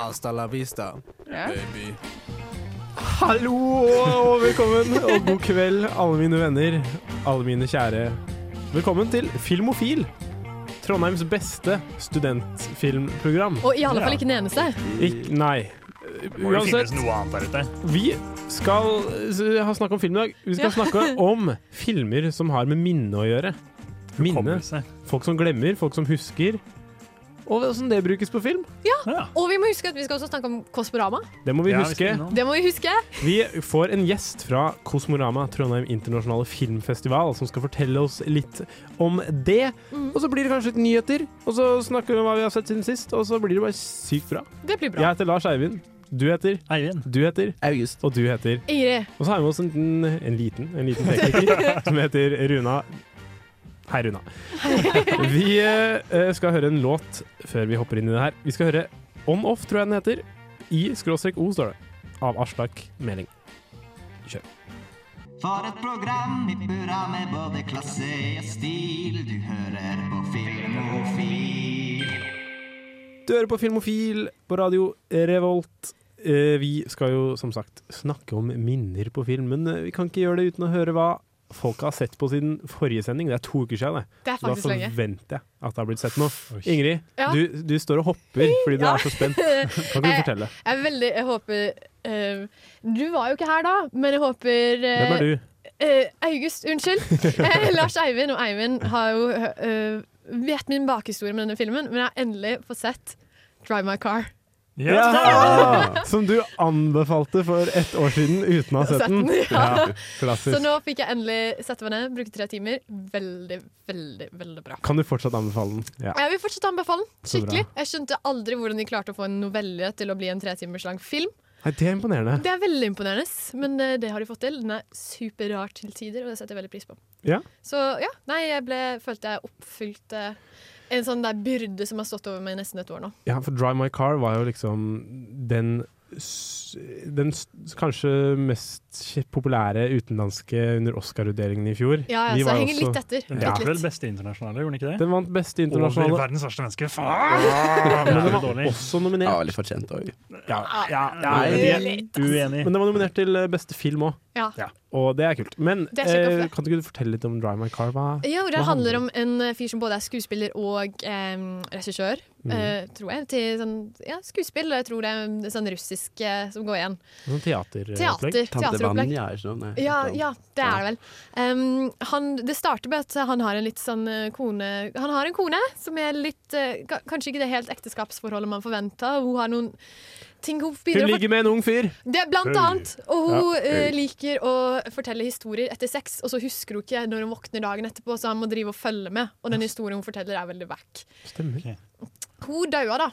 Hasta la vista, Ja. baby. Hallo og velkommen, og god kveld, alle mine venner, alle mine kjære. Velkommen til Filmofil. Trondheims beste studentfilmprogram. Og i alle fall ikke den eneste. Ik nei. Må jo finnes Uansett, noe annet der ute. vi skal s- ha snakk om film i dag. Vi skal snakke om filmer som har med minne å gjøre. Minne. Hukommelse. Folk som glemmer, folk som husker. Og hvordan det brukes på film. Ja. Og vi må huske at vi skal også snakke om Kosmorama. Det må vi Ja, huske. Vi. Det må vi huske. Vi får en gjest fra Kosmorama, Trondheim internasjonale filmfestival, som skal fortelle oss litt om det. Mm. Og så blir det kanskje litt nyheter, og så snakker vi om hva vi har sett siden sist, og så blir det bare sykt bra. Det blir bra. Jeg heter Lars Eivind. Du heter, Eivind. du heter, August. og du heter. Ingrid. Og så har vi med oss en, en liten, en liten tekniker som heter Runa. Hei, Runa. Vi eh, skal høre en låt før vi hopper inn i det her. Vi skal høre On Off, tror jeg den heter. I skråstrek O, står det. Av Aslak Meling. For et program i burra med både klasse og stil. Du hører på Filmofil. Du hører på Filmofil på radio Revolt. Eh, Vi skal jo som sagt snakke om minner på film, men vi kan ikke gjøre det uten å høre hva folk har sett på siden forrige sending. Det er to uker siden, det. Det er da forventer jeg at det har blitt sett noe. Oi. Ingrid, Ja. du, du står og hopper fordi du Ja. er så spent. Kan du jeg, fortelle? Jeg er veldig Jeg håper uh, Du var jo ikke her da, men jeg håper uh, Hvem er du? Uh, August, unnskyld. Lars Eivind og Eivind har jo eh, vet min bakhistorie med denne filmen, men jeg har endelig fått sett Drive My Car. Ja! Som du anbefalte for ett år siden uten å ha sett den. Ja. Så nå fikk jeg endelig sette meg ned, bruke tre timer. Veldig, veldig veldig bra. Kan du fortsatt anbefale den? Ja. Jeg vil fortsatt anbefale den. Skikkelig. Jeg skjønte aldri hvordan de klarte å få en novelle til å bli en tre timers lang film. Nei, det er imponerende. Det er veldig imponerende, men eh, det har de fått til. Den er superrar til tider, og det setter jeg veldig pris på. Ja. Så ja, nei, jeg ble, følte jeg oppfylte en sånn der byrde som har stått over meg i nesten et år nå. Ja, for Drive My Car var jo liksom den den kanskje mest populære utenlandske under Oscar-utdelingen i fjor. Ja, ja, De så jeg henger også- litt etter. Den Ja. vel beste internasjonale, gjorde den ikke det? Den vant beste Over internasjonale, verdens verste menneske. men den var også også Ja, nominert. litt fortjent òg. Ja, ja, ja, Uenig. men den var nominert til eh, beste film òg, Ja. og det er kult. Men er eh, kan du fortelle litt om Drive My Car? Hva? Jo, det Hva handler om en eh, fyr som både er skuespiller og eh, regissør, Mm. eh, tror jeg. Til sånn ja, skuespill. Jeg tror det er sånn russisk eh, som går igjen. Sånn teateropplegg? Teater. Tante Vanja? Nei, Ja, sånn. ja, det er det vel. Um, han, det starter med at han har en litt sånn eh, kone Han har en kone som er litt eh, Kanskje ikke det helt ekteskapsforholdet man forventa. Hun har noen ting hun Hun begynner å ligger med en ung fyr! det er blant annet. Og hun Ja. uh, liker å fortelle historier etter sex, og så husker hun ikke når hun våkner dagen etterpå, så han må drive og følge med. Og den historien hun forteller, er veldig wack. Stemmer. Hun daua, da.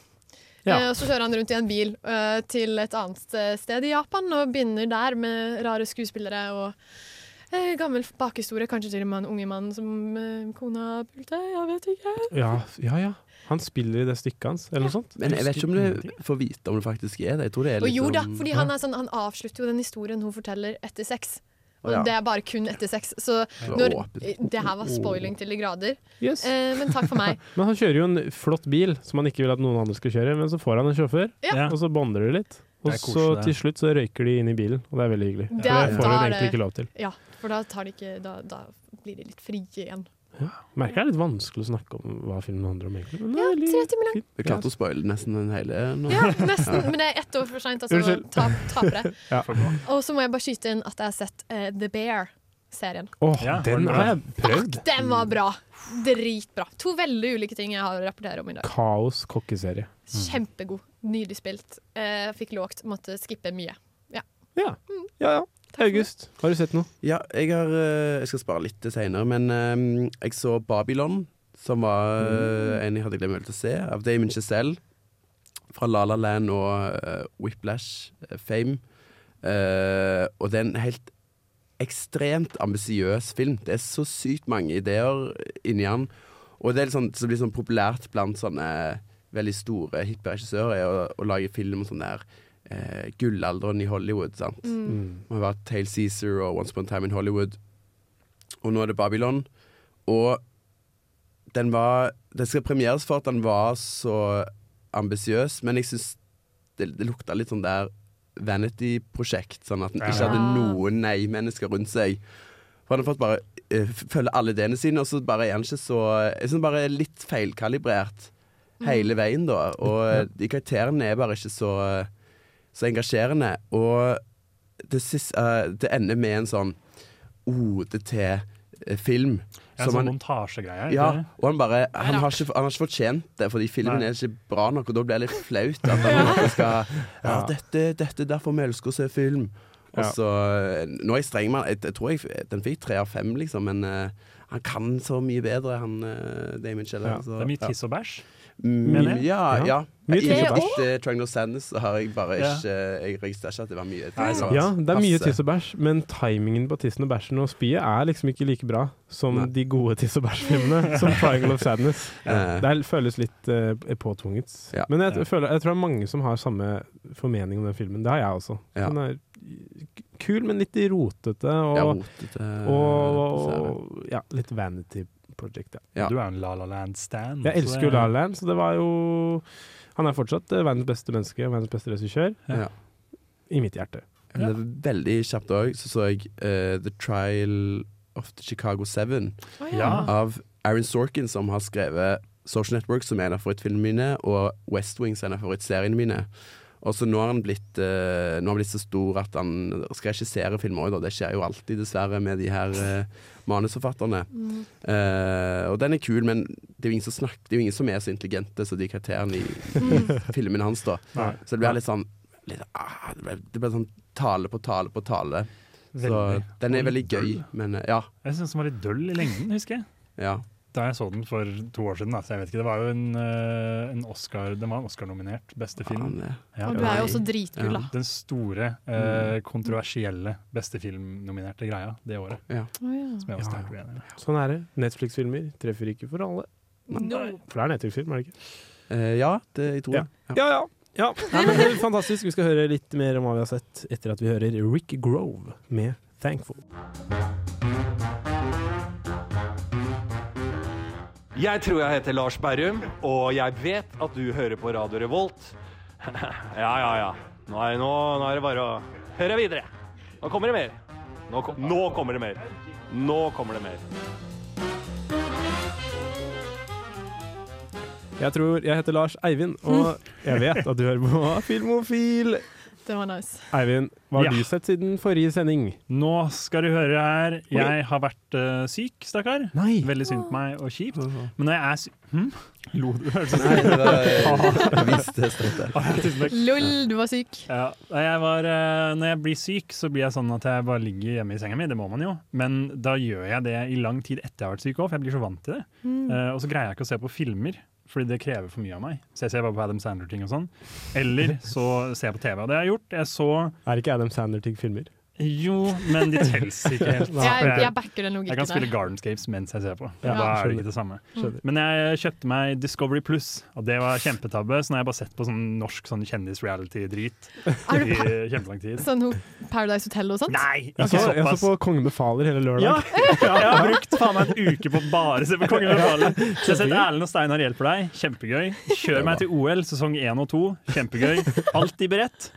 Ja. Eh, og så kjører han rundt i en bil uh, til et annet sted i Japan og begynner der med rare skuespillere og gammel bakhistorie. Kanskje til og med en unge mann som kona pulte. Jeg vet ikke. Ja, ja, ja. Han spiller i det stykket hans, eller noe sånt. Men jeg vet ikke om du får vite om det faktisk er det. Jeg tror det er Og jo da, fordi han, sånn, han avslutter jo den historien hun forteller etter sex. Og ja. det er bare kun etter sex. Så Det når, det her var spoiling til de grader. Yes. Eh, men takk for meg. Men han kjører jo en flott bil som han ikke vil at noen andre skal kjøre, men så får han en sjåfør, Ja. og så bonder de litt. Og Det så til slutt så røyker de inn i bilen, og det er veldig hyggelig. For Det det er- får er egentlig ikke lov til. Ja, for da, tar de ikke, da, da blir de litt frie igjen. Merker det er litt vanskelig å snakke om hva filmen handler om, egentlig. Men det er tre timer lang. fint. Du klarte å spoile nesten den hele nå. Ja, nesten. Men det er ett år for seint, altså. Unnskyld. Tap, tapere. Ja. Og så må jeg bare skyte inn at jeg har sett eh, The Bear-serien. Åh, Ja, den var har jeg prøvd. Den var bra! Dritbra. To veldig ulike ting jeg har å rapportere om i dag. Kaos kokkeserie. Kjempegod. Nydelig spilt. Eh, fikk lågt, måtte skippe mye. Ja. ja, ja. August, har du sett noe? Ja, jeg, har, eh, jeg skal spare litt til seinere, men eh, jeg så Babylon, som var mm. en jeg hadde glemt til å se, av Damon Chazelle. fra La La Land og Whiplash, Fame. Eh, og det er en helt ekstremt ambisiøs film. Det er så sykt mange ideer inni den. Og det er litt sånn, så blir sånn populært blant sånne veldig store hippe regissører, er å, å lage film og sånn der eh, gullalderen i Hollywood. sant? Mm. Det har vært Tale Caesar og Once Upon a Time in Hollywood. Og nå er det Babylon. Og den var Det skal premieres for at den var så ambisiøs, men jeg syns det, det lukta litt sånn der vanity-prosjekt. Sånn at den ikke hadde noen nei-mennesker rundt seg. For han har fått bare uh, følge alle ideene sine, og så bare er han ikke så Jeg synes bare er litt feilkalibrert hele veien, da. Og eh, de karakterene er bare ikke så, så engasjerende. Og det, siste, uh, det ender med en sånn ode til eh, film. En sånn montasjegreie. ja, og han bare Han har ikke, han har ikke fortjent det, fordi filmen Nei. er ikke bra nok, og da blir det litt flaut. At han skal Ja, dette, dette er derfor vi elsker å se film. Og så Nå er jeg streng med. Jeg, jeg tror jeg, den fikk tre av fem, liksom, men uh, han kan så mye bedre, han uh, Damon Scheller. Ja, så- Det er mye tiss og bæsj. Mener jeg. Ja, Ja. ja. Mye tiss og bæsj. Etter Triangle of Sadness har jeg bare ikke Jeg registrerer ikke at det var mye. Nei, sant. Ja, det er mye tiss og bæsj, men timingen på tissen og bæsjen og spyet er liksom ikke like bra som Nei. de gode tiss og bæsj-filmene, som 'Triangle of Sadness'. Eh, Det føles litt uh, påtvunget. Ja. Men jeg, føler, jeg tror det er mange som har samme formening om den filmen. Det har jeg også. Den er kul, men litt rotete, og, ja, rotete, og, og, og ja, litt vanity project. Ja. Ja. Du er en La La Land-stan. Jeg elsker jo La La Land, så det var jo Han er fortsatt eh, verdens beste menneske og verdens beste regissør. Ja. I mitt hjerte. Men det er veldig kjapt òg, så så jeg eh, The Trial of the Chicago Seven av Aaron Sorkin, som har skrevet Social Network, som er en av favorittfilmene mine, og West Wing, som er en av favorittseriene mine. Og så nå har han blitt, uh, nå har blitt så stor at han skal regissere filmer òg, Det skjer jo alltid, dessverre, med de her uh, manusforfatterne. Mm. Uh, og den er kul, men det er jo ingen som snakker Det er jo ingen som er så intelligente som de karakterene i Mm. filmen hans, da. Nei. Så det blir litt sånn litt, ah, det, blir, det blir sånn tale på tale på tale. Så den er veldig gøy, men ja. Jeg syns den var litt døll i lengden, husker jeg. ja. Da jeg så den for to år siden, da, så jeg vet ikke, det var jo en, eh, en Oscar Den var en Oscar-nominert beste film. Er- Ja. Og du er jo også dritkul, da. Den store, eh, kontroversielle beste film-nominerte greia det året. ja. Som jeg Ja. sterkt uenig i. Sånn er det. Netflix-filmer treffer ikke for alle. No. For det er Netflix-film, er det ikke? Uh, ja, det, jeg tror Ja. det. Ja. Ja, ja. ja. Nei, men fantastisk. Vi skal høre litt mer om hva vi har sett etter at vi hører Rick Grove med 'Thankful'. Jeg tror jeg heter Lars Berrum, og jeg vet at du hører på Radio Revolt. ja, ja, ja. Nå er, nå, nå er det bare å høre videre. Nå kommer det mer. Nå, kom, nå kommer det mer. Nå kommer det mer. Jeg tror jeg heter Lars Eivind, og jeg vet at du hører på Filmofil. Det var nice. Eivind, hva har Ja. du sett siden forrige sending? Nå skal du høre her. Jeg har vært uh, syk, stakkar. Veldig synd på meg og kjipt. Men når jeg er syk hm? Lo du? Nei, det var Jeg visste takk. Lol, du var syk. Ja, jeg var, uh, når jeg blir syk, så blir jeg sånn at jeg bare ligger hjemme i senga mi. Det må man jo. Men da gjør jeg det i lang tid etter jeg har vært syk òg, for jeg blir så vant til det. Mm. Uh, og så greier jeg ikke å se på filmer, fordi det krever for mye av meg. Så jeg ser bare på Adam Sandler-ting og sånn. Eller så ser jeg på TV. Og det har jeg gjort. Jeg så Er ikke Adam Sandler-ting filmer? Jo, men de telles ikke helt. Jeg, jeg backer den logikken. Jeg kan spille der. Gardenscapes mens jeg ser på. Ja, da er det ikke det samme. Skjønner. Men jeg kjøpte meg Discovery Plus, og det var kjempetabbe. Så nå har jeg bare sett på sånn norsk sånn kjendis-reality-drit i kjempelang tid. sånn Paradise Hotel og sånt? Nei, Jeg ikke såpass. jeg så på Kongen befaler hele lørdag. Ja, jeg har brukt faen meg en uke på å bare se på Kongen befaler. Så jeg har sett Erlend og Steinar hjelper deg. Kjempegøy. Kjør meg til OL sesong 1 og 2. Kjempegøy. Alltid beredt.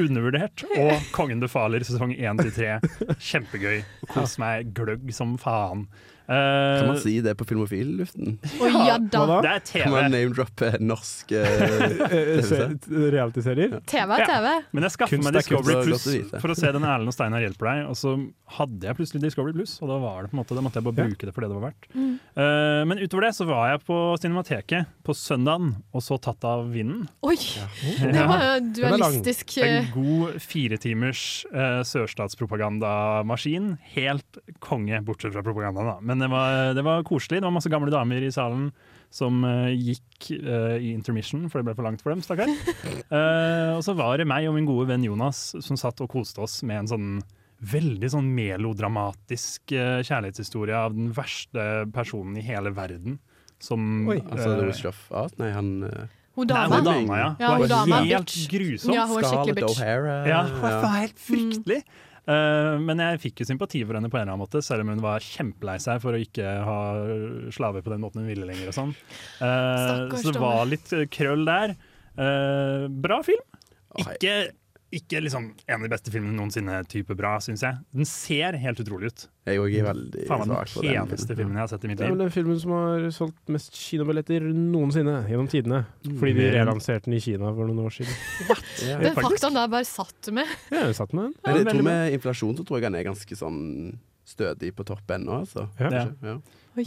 Undervurdert. Og Kongen befaler sesong 1 til 3. Kjempegøy. Kos meg gløgg som faen. Eh, Kan man si det på Filmofil-luften? Oh, ja da. Da? det er Kan man TV. name-droppe norske Eh, Realityserier? TV er TV. Men jeg skaffet meg er Discovery er Plus for å se den Erlend og Steinar hjelper deg, og så hadde jeg plutselig Discovery Plus, og da var det på en måte, da måtte jeg bare bruke det for det det var verdt. Mm. Uh, men utover det så var jeg på Cinemateket på søndagen og så Tatt av vinden. Oi! Det var jo dualistisk. En eh, god fire timers eh, sørstatspropagandamaskin. Helt konge, bortsett fra propagandaen, da. Men Men det var, det var koselig. Det var masse gamle damer i salen som uh, gikk uh, i intermission, for det ble for langt for dem, stakkar. Uh, og så var det meg og min gode venn Jonas som satt og koste oss med en sånn veldig sånn melodramatisk kjærlighetshistorie av den verste personen i hele verden. Som Oi, Altså The eh, Art? Nei, han Hun Nei, hun dama, ja. Ja, hun Var dama, helt bitch. grusom. Ja, hun var skikkelig Scarlett bitch. O'Hara. Ja, hun var helt fryktelig. Eh, men jeg fikk jo sympati for henne på en eller annen måte, selv om hun var kjempelei seg for å ikke ha slaver på den måten hun ville lenger. og sånn. Eh, Stakkars så det var litt eh, krøll der. Eh, bra film. Ikke, ikke liksom en av de beste filmene noensinne type bra, syns jeg. Den ser helt utrolig ut. Jeg òg er veldig Faen svak for den den peneste filmen jeg har sett i mitt Det er vel den filmen som har solgt mest kinobilletter noensinne gjennom tidene. Fordi de relanserte den i Kina for noen år siden. Ja. Den faktaen der bare satt med. Ja, jeg satt med den. Men jeg tror med inflasjon så tror jeg den er ganske sånn stødig på topp ennå, altså. Ja. Ja. Ja.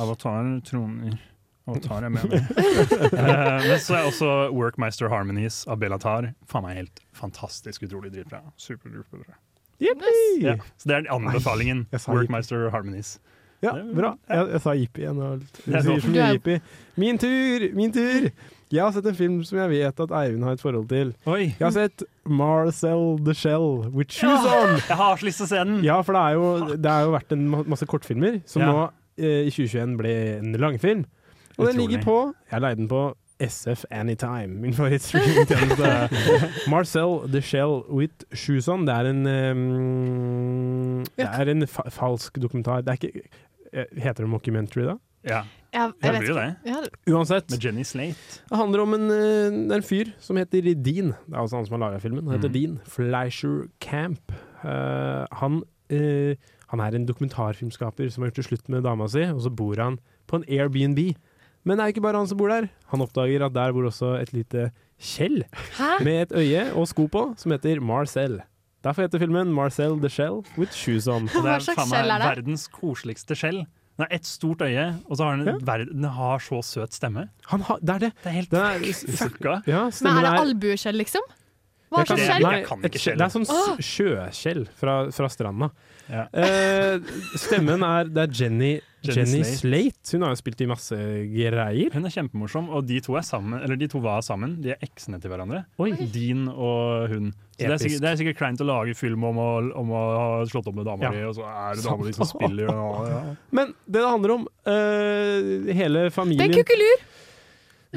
Avatar troner Avatar er med meg. uh, men så er også Workmeister Harmonies av Bellatar faen meg helt fantastisk utrolig dritbra. Superduper bra. Yippee! Ja. Så det er anbefalingen. jeg Workmeister Harmonies. Ja, bra. Jeg, jeg sa jippi igjen. og Du jippi. Min tur! Min tur! Jeg har sett en film som jeg vet at Eivind har et forhold til. Oi! Jeg har sett Marcel the Shell with shoes on. Jeg har så lyst til å se den! Ja, for det er jo, det har jo vært en masse kortfilmer som Ja. nå eh, i 2021 ble en langfilm. Og den ligger på Jeg leide den på SF Anytime, min favorittstreamingtjeneste. Marcel the Shell with shoes. Det er en um, Det er en fa falsk dokumentar. Det er ikke eh, Heter det mockumentary, da? Ja, Jeg, det jeg vet blir jo ikke. det. Uansett. Med Jenny Slate. Det handler om en, eh, det er en fyr som heter Dean. Det er også han som har laga filmen. Han heter Mm. Dean Fleischer Camp. Uh, han, uh, han er en dokumentarfilmskaper som har gjort det slutt med dama si, og så bor han på en Airbnb. Men det er ikke bare han som bor der. Han oppdager at der bor også et lite Kjell Hæ? med et øye og sko på, som heter Marcel. Derfor heter filmen 'Marcel the Shell with shoes on'. Og det er faen meg er det? verdens koseligste skjell. Den har ett stort øye, og så har den, Ja. den har så søt stemme. Han har, det er det! Det er helt Den er, fucka. ja, Men er det albueskjell, liksom? Hva slags det- skjell? Nei, et. Det er sånn sjøskjell fra, fra stranda. Ja. Eh, stemmen er Det er Jenny, Jenny Slate. Slate. Hun har jo spilt i masse greier. Hun er kjempemorsom, og de to, er sammen, eller de to var sammen. De er eksene til hverandre. Oi. Dean og hun. Så det, er sikkert, det er sikkert kleint å lage film om å, om å ha slått opp med dama Ja. di, og så er det dama di som spiller. Og, ja. Men det det handler om, uh, hele Det er familien en kukkelur!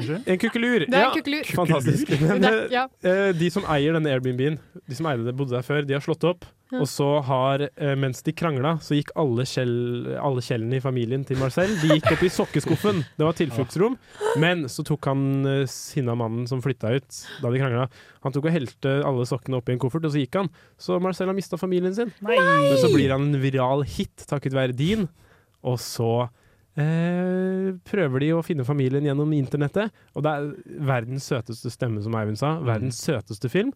En kukkelur. Det er ja, kukulur. Fantastisk. Men, eh, de som eier denne Airbnb-en, de som eide det, bodde der før, de har slått opp. Og så har, eh, mens de krangla, så gikk alle, kjell, alle kjellene i familien til Marcel De gikk opp i sokkeskuffen. Det var tilfluktsrom. Men så tok han eh, sinna mannen som flytta ut da de krangla, han tok og helte alle sokkene oppi en koffert, og så gikk han. Så Marcel har mista familien sin. Nei! Men så blir han en viral hit takket være din, og så eh, prøver de å finne familien gjennom internettet. Og det er verdens søteste stemme, som Eivind sa. Verdens søteste film.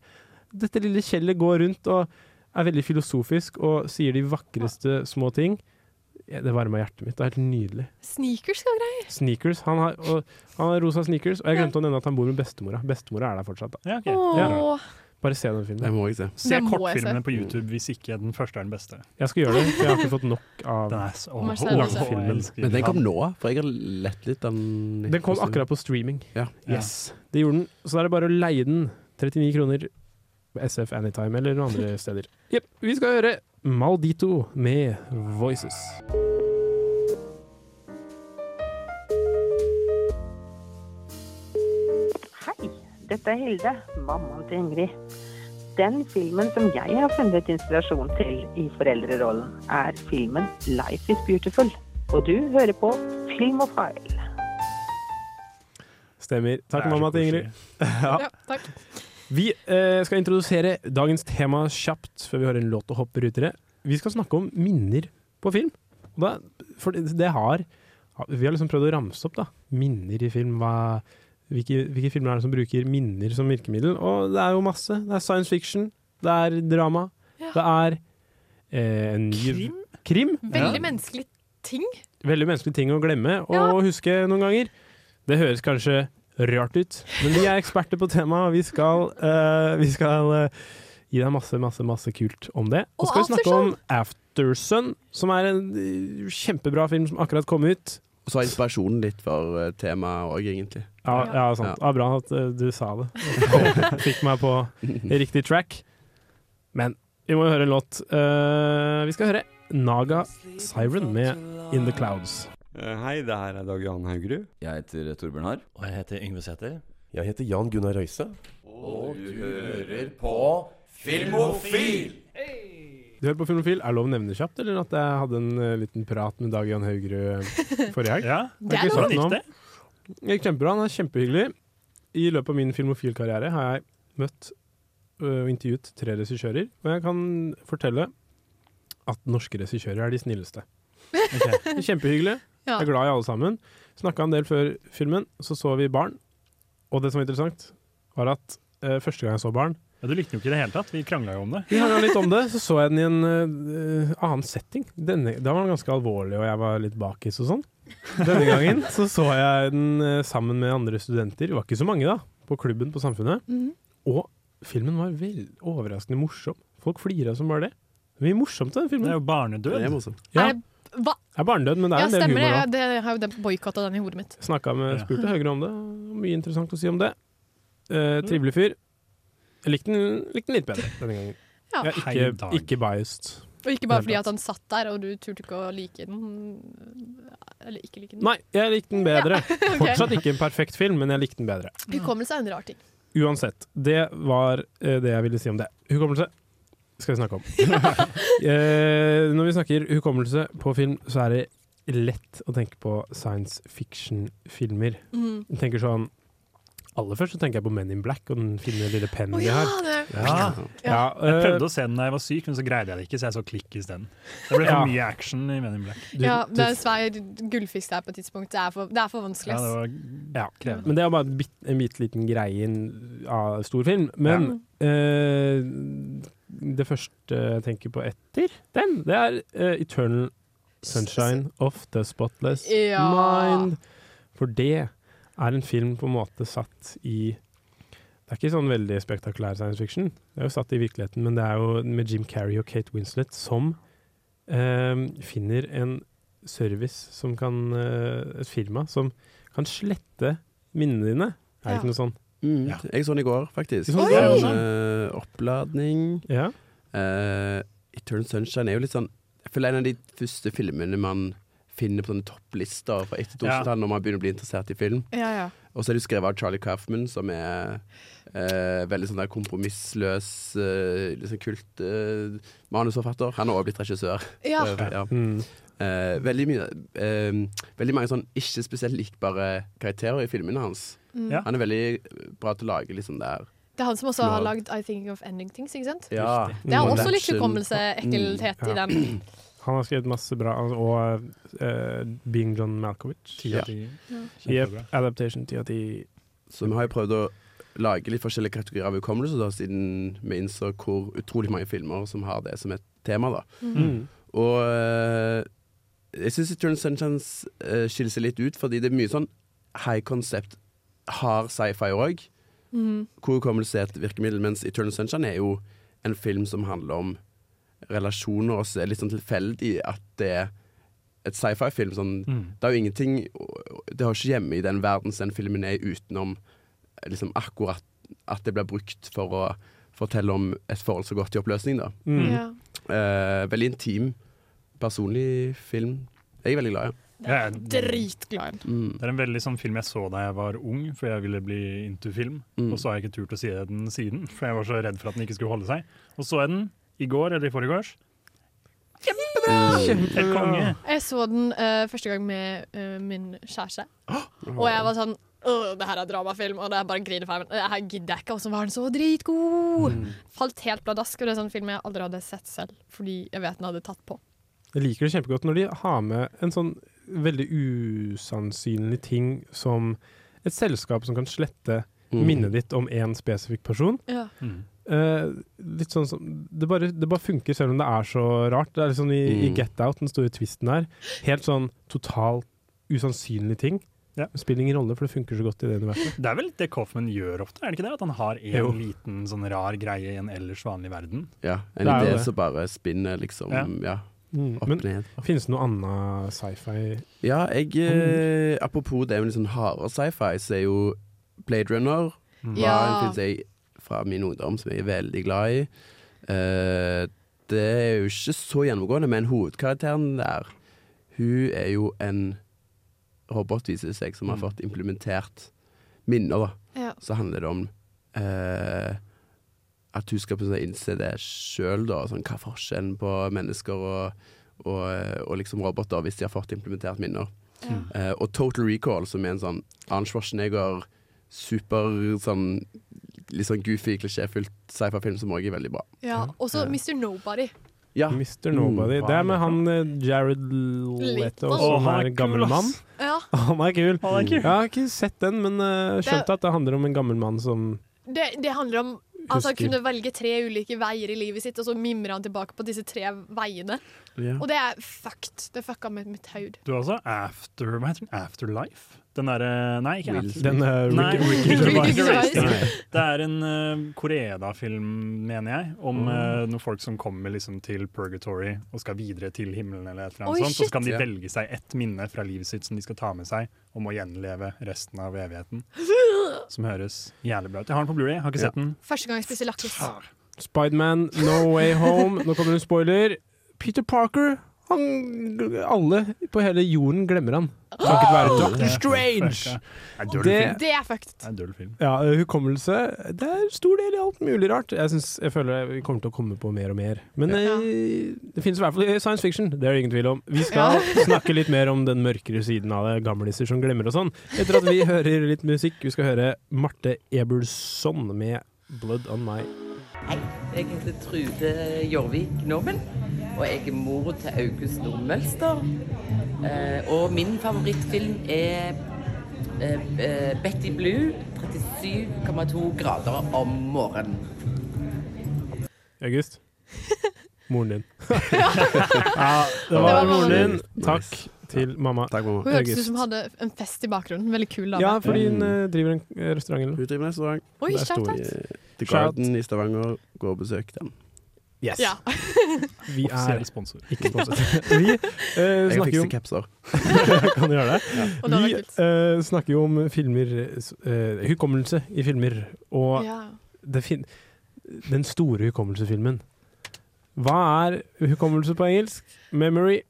Dette lille Kjellet går rundt og er veldig filosofisk og sier de vakreste små ting. Ja, Det varma hjertet mitt. Det er helt nydelig. Sneakers skal greie. Sneakers. Han har, og, han har rosa sneakers, og jeg glemte å nevne at han bor med bestemora. Bestemora er der fortsatt. Da. Ja, okay. Ja. Bare se den Det filmen. må jeg se. Se Det kortfilmene på YouTube hvis ikke den første er den beste. Jeg skal gjøre det, for jeg har ikke fått nok av Den er så elsker Men den kom nå, for jeg har lett litt den Den kom akkurat på streaming. Ja. Yes, det gjorde den. Så da er det bare å leie den. 39 kroner SF Anytime eller noen andre steder. Jepp. Vi skal høre Maldito med Voices. Hei, dette er Hilde, mammaen til Ingrid. Den filmen som jeg har funnet inspirasjon til i foreldrerollen, er filmen 'Life is Beautiful'. Og du hører på Filmofile. Stemmer. Takk, mamma til Ingrid. Ja. Ja, takk. Vi eh, skal introdusere dagens tema kjapt før vi hører en låt og hopper ut i det. Vi skal snakke om minner på film. Da, for det, det har Vi har liksom prøvd å ramse opp da minner i film. Hva, hvilke, hvilke filmer er det som bruker minner som virkemiddel? Og det er jo masse. Det er science fiction, det er drama, Ja. det er eh, en ny Krim? krim. Veldig menneskelig ting. Veldig menneskelig ting å glemme og Ja. huske noen ganger. Det høres kanskje rart ut, men vi er eksperter på temaet, vi skal, uh, vi skal uh, gi deg masse, masse, masse kult om det. Og så skal vi snakke om Aftersun, som er en eh, kjempebra film som akkurat kom ut. Og så er inspirasjonen litt for temaet òg, egentlig. Ja, ja sant. Ja. Ja, bra at du sa det. Fikk meg på riktig track. Men vi må jo høre en låt. Uh, vi skal høre Naga Siren med In The Clouds. Eh, Hei, det her er Dag Johan Haugerud. Jeg heter Torbjørn Harr. Og jeg heter Yngve Sæther. Jeg heter Jan Gunnar Røise. Og du hører på Filmofil! Du hører på Filmofil. Er det lov å nevne kjapt, eller at jeg hadde en uh, liten prat med Dag Jan Haugerud forrige helg? Ja, Det er lov. om det? Gikk kjempebra. Han er kjempehyggelig. I løpet av min Filmofil-karriere har jeg møtt og intervjuet tre regissører, og jeg kan fortelle at norske regissører er de snilleste. Er Kjempehyggelig. Ja. Jeg er glad i alle sammen. Snakka en del før filmen, så så vi Barn. Og det som var interessant, var at uh, første gang jeg så Barn Ja, du likte den jo ikke i det hele tatt. Vi krangla jo om det. vi krangla litt om det, så så jeg den i en uh, annen setting. Denne, da var den ganske alvorlig, og jeg var litt bakis og sånn. Denne gangen så så jeg den uh, sammen med andre studenter. Det var ikke så mange, da, på klubben på Samfunnet. Mhm. Og filmen var vel overraskende morsom. Folk flira som bare det. Det er mye morsomt den filmen. Det er jo barnedød. Det er morsomt. Ja, Er det, hva? det er barnedød, men det er Ja, en del humor Ja, det jeg har jo boikotta den i hodet mitt. Snakka med, Ja. spurte Høgre om det. Mye interessant å si om det. Eh, trivelig fyr. Jeg likte den, likte den litt bedre denne gangen. Ja. Jeg er ikke, ikke biased. Og ikke bare fordi at han satt der, og du turte ikke å like den. Eller ikke like den. Nei, jeg likte den bedre. ok. Fortsatt ikke en perfekt film, men jeg likte den bedre. Hukommelse er en rar ting. Uansett, det var eh, det jeg ville si om det. Hukommelse skal vi snakke om. eh, når vi snakker hukommelse på film, så er det lett å tenke på science fiction-filmer. Mm. Jeg tenker sånn Aller først så tenker jeg på Men in Black og den fine lille pennen Å de ja, har. Ja, Ja. Ja, Jeg eh, prøvde å se den da jeg var syk, men så greide jeg det ikke, så jeg så klikk isteden. Det ble Ja. for mye action i Men in Black. du- ja, det er svær gullfisk der på et tidspunkt. Det er for, det er for vanskelig. Ja, det var Ja, men det er bare en, bit, liten greie i en av stor film. Men eh, det første jeg tenker på etter den, det er uh, Eternal Sunshine of the Spotless Ja. Mind. For det er en film på en måte satt i Det er ikke sånn veldig spektakulær science fiction. Det er jo satt i virkeligheten, men det er jo med Jim Carrey og Kate Winslet som uh, finner en service som kan uh, Et firma som kan slette minnene dine. Er det Ja. ikke noe sånn? Mm, Ja. Jeg så den i går, faktisk. Oi! Sånn, eh, oppladning. Ja. Uh, Eternal Sunshine er jo litt sånn Jeg føler en av de første filmene man finner på sånne topplister fra etter 2000-tallet når man begynner å bli interessert i film. Ja, ja. Og så er det skrevet av Charlie Kaufman, som er eh, veldig sånn der kompromissløs, eh, liksom kult eh, manusforfatter. Han har også blitt regissør. Ja. Eh, ja. Mm. Eh, veldig, mye, veldig mange sånn ikke spesielt likbare karakterer i filmene hans. Mm. Ja. Han er veldig bra til å lage liksom der Det er han som også har lagd I Think of Ending Things, ikke sant? Ja. Det er Mm. også litt hukommelse, ekkelhet Mm. i den. Han har skrevet masse bra, altså, og uh, Being John Malkovich. Ti av ti. Yep, adaptation 10 av 10. Så vi har jo prøvd å lage litt forskjellige kategorier av hukommelse, da, siden vi innså hvor utrolig mange filmer som har det som et tema. da. Mm. Og uh, jeg syns Eternal Sunshine uh, skiller seg litt ut, fordi det er mye sånn high concept, hard sci-fi òg. Mhm. Hvor hukommelse er et virkemiddel, mens Eternal Sunshine er jo en film som handler om relasjoner, og så er det litt sånn tilfeldig at det er et sci-fi-film. Sånn, Mm. Det er jo ingenting Det har ikke hjemme i den verden som den filmen er, utenom liksom akkurat at det blir brukt for å fortelle om et forhold som går til oppløsning. da. Mm. Ja. Eh, veldig intim, personlig film. Jeg er veldig glad i. Det er dritglad i den. Mm. Det er en veldig sånn film jeg så da jeg var ung, for jeg ville bli into film. Mm. Og så har jeg ikke turt å si den siden, for jeg var så redd for at den ikke skulle holde seg. Og så jeg den i går eller i forgårs. Kjempebra! Kjempebra. konge. Jeg så den uh, første gang med uh, min kjæreste, og jeg var sånn det her er dramafilm, og det er bare grinefilm. Det her gidder jeg ikke, og så var den så dritgod! Mm. Falt helt bladask, og det er sånn film jeg aldri hadde sett selv, fordi jeg vet den hadde tatt på. Jeg liker det kjempegodt når de har med en sånn veldig usannsynlig ting som et selskap som kan slette Mm. minnet ditt om én spesifikk person. Ja. Mm. Uh, litt sånn som det bare, det bare funker selv om det er så rart. Det er liksom i, i Mm. Get Out, den store twisten her. Helt sånn totalt usannsynlige ting Spiller ingen rolle, for det funker så godt i det universet. Det er vel det Coffman gjør ofte, er det ikke det? At han har en Jo. liten sånn rar greie i en ellers vanlig verden. Ja, en Det idé som bare spinner liksom Ja. ja, Mm. opp Men ned. finnes det noe annet sci-fi Ja, jeg eh, Apropos det med litt sånn hardere sci-fi, så er jo Blade Runner var Ja. en film som jeg, fra min ungdom som jeg er veldig glad i. Eh, det er jo ikke så gjennomgående, men hovedkarakteren der, hun er jo en robot, viser det seg, som har fått implementert minner. da. Ja. Så handler det om eh, at hun skal måte innse det sjøl, da. Sånn, hva er forskjellen på mennesker og, og, eh, og liksom roboter hvis de har fått implementert minner. Ja. Uh, og Total Recall, som er en sånn Arne Schwarzenegger, super sånn litt sånn goofy, klisjéfylt sci-fi-film som også er veldig bra. Ja, Og så uh. Mr. Nobody. Ja. Mr. Nobody. Mm. det er med han eh, Jared Leto, som er gammel mann. Ja, Han er kul. Jeg har ikke sett den, men uh, skjønte at det handler om en gammel mann som det, det handler om Altså, han kunne velge tre ulike veier i livet sitt, og så mimrer han tilbake på disse tre veiene. Ja. Og det er fucked. Det fucka med mitt hode. Du er altså After, hva heter den? Afterlife? Den derre Nei, ikke Will Den uh, Nei. Gervais. Gervais. Nei. Det er en uh, Koreda-film, mener jeg, om Mm. eh, noen folk som kommer liksom til purgatory og skal videre til himmelen, eller et eller annet Oi, sånt. Så kan de velge seg ett minne fra livet sitt som de skal ta med seg, og må gjenleve resten av evigheten. Som høres jævlig bra ut. Jeg har den på Blu-ray, har ikke Ja. sett den. Første gang jeg spiser lakris. Spiderman, No Way Home. Nå kommer det en spoiler. Peter Parker. Han, alle på hele jorden glemmer han. Takket være Doctor Strange. Det er Det- er fucked. Er en. Ja, hukommelse Det er stor del i alt mulig rart. Jeg, synes, jeg føler vi kommer til å komme på mer og mer. Men Ja. eh, det finnes i hvert fall i science fiction. Det er det ingen tvil om. Vi skal snakke litt mer om den mørkere siden av det, gamliser som glemmer og sånn. Etter at vi hører litt musikk. Vi skal høre Marte Eberson med 'Blood On My'. Hei, jeg heter Trude Jorvik Normen, og jeg er mor til August Nordmølster. Eh, og min favorittfilm er eh, eh, Betty Blue, 37,2 grader om morgenen. August. Moren din. ja, det var var moren din. Nice. Takk til mamma. Takk, mamma. Hun hørtes ut som hadde en fest i bakgrunnen. Veldig kul dame. Ja, fordi hun mm. driver en eh, restaurant eller. Hun driver en restaurant. Oi, der sto The Garden i Stavanger. Gå og besøk den. Yes. Ja. Vi er sponsor. ikke sponsor. Vi uh, snakker jo fikser capser. kan du gjøre det? Ja. Vi eh, snakker jo om filmer uh, Hukommelse i filmer. Og Ja. det fin den store hukommelsefilmen. Hva er hukommelse på engelsk? Memory.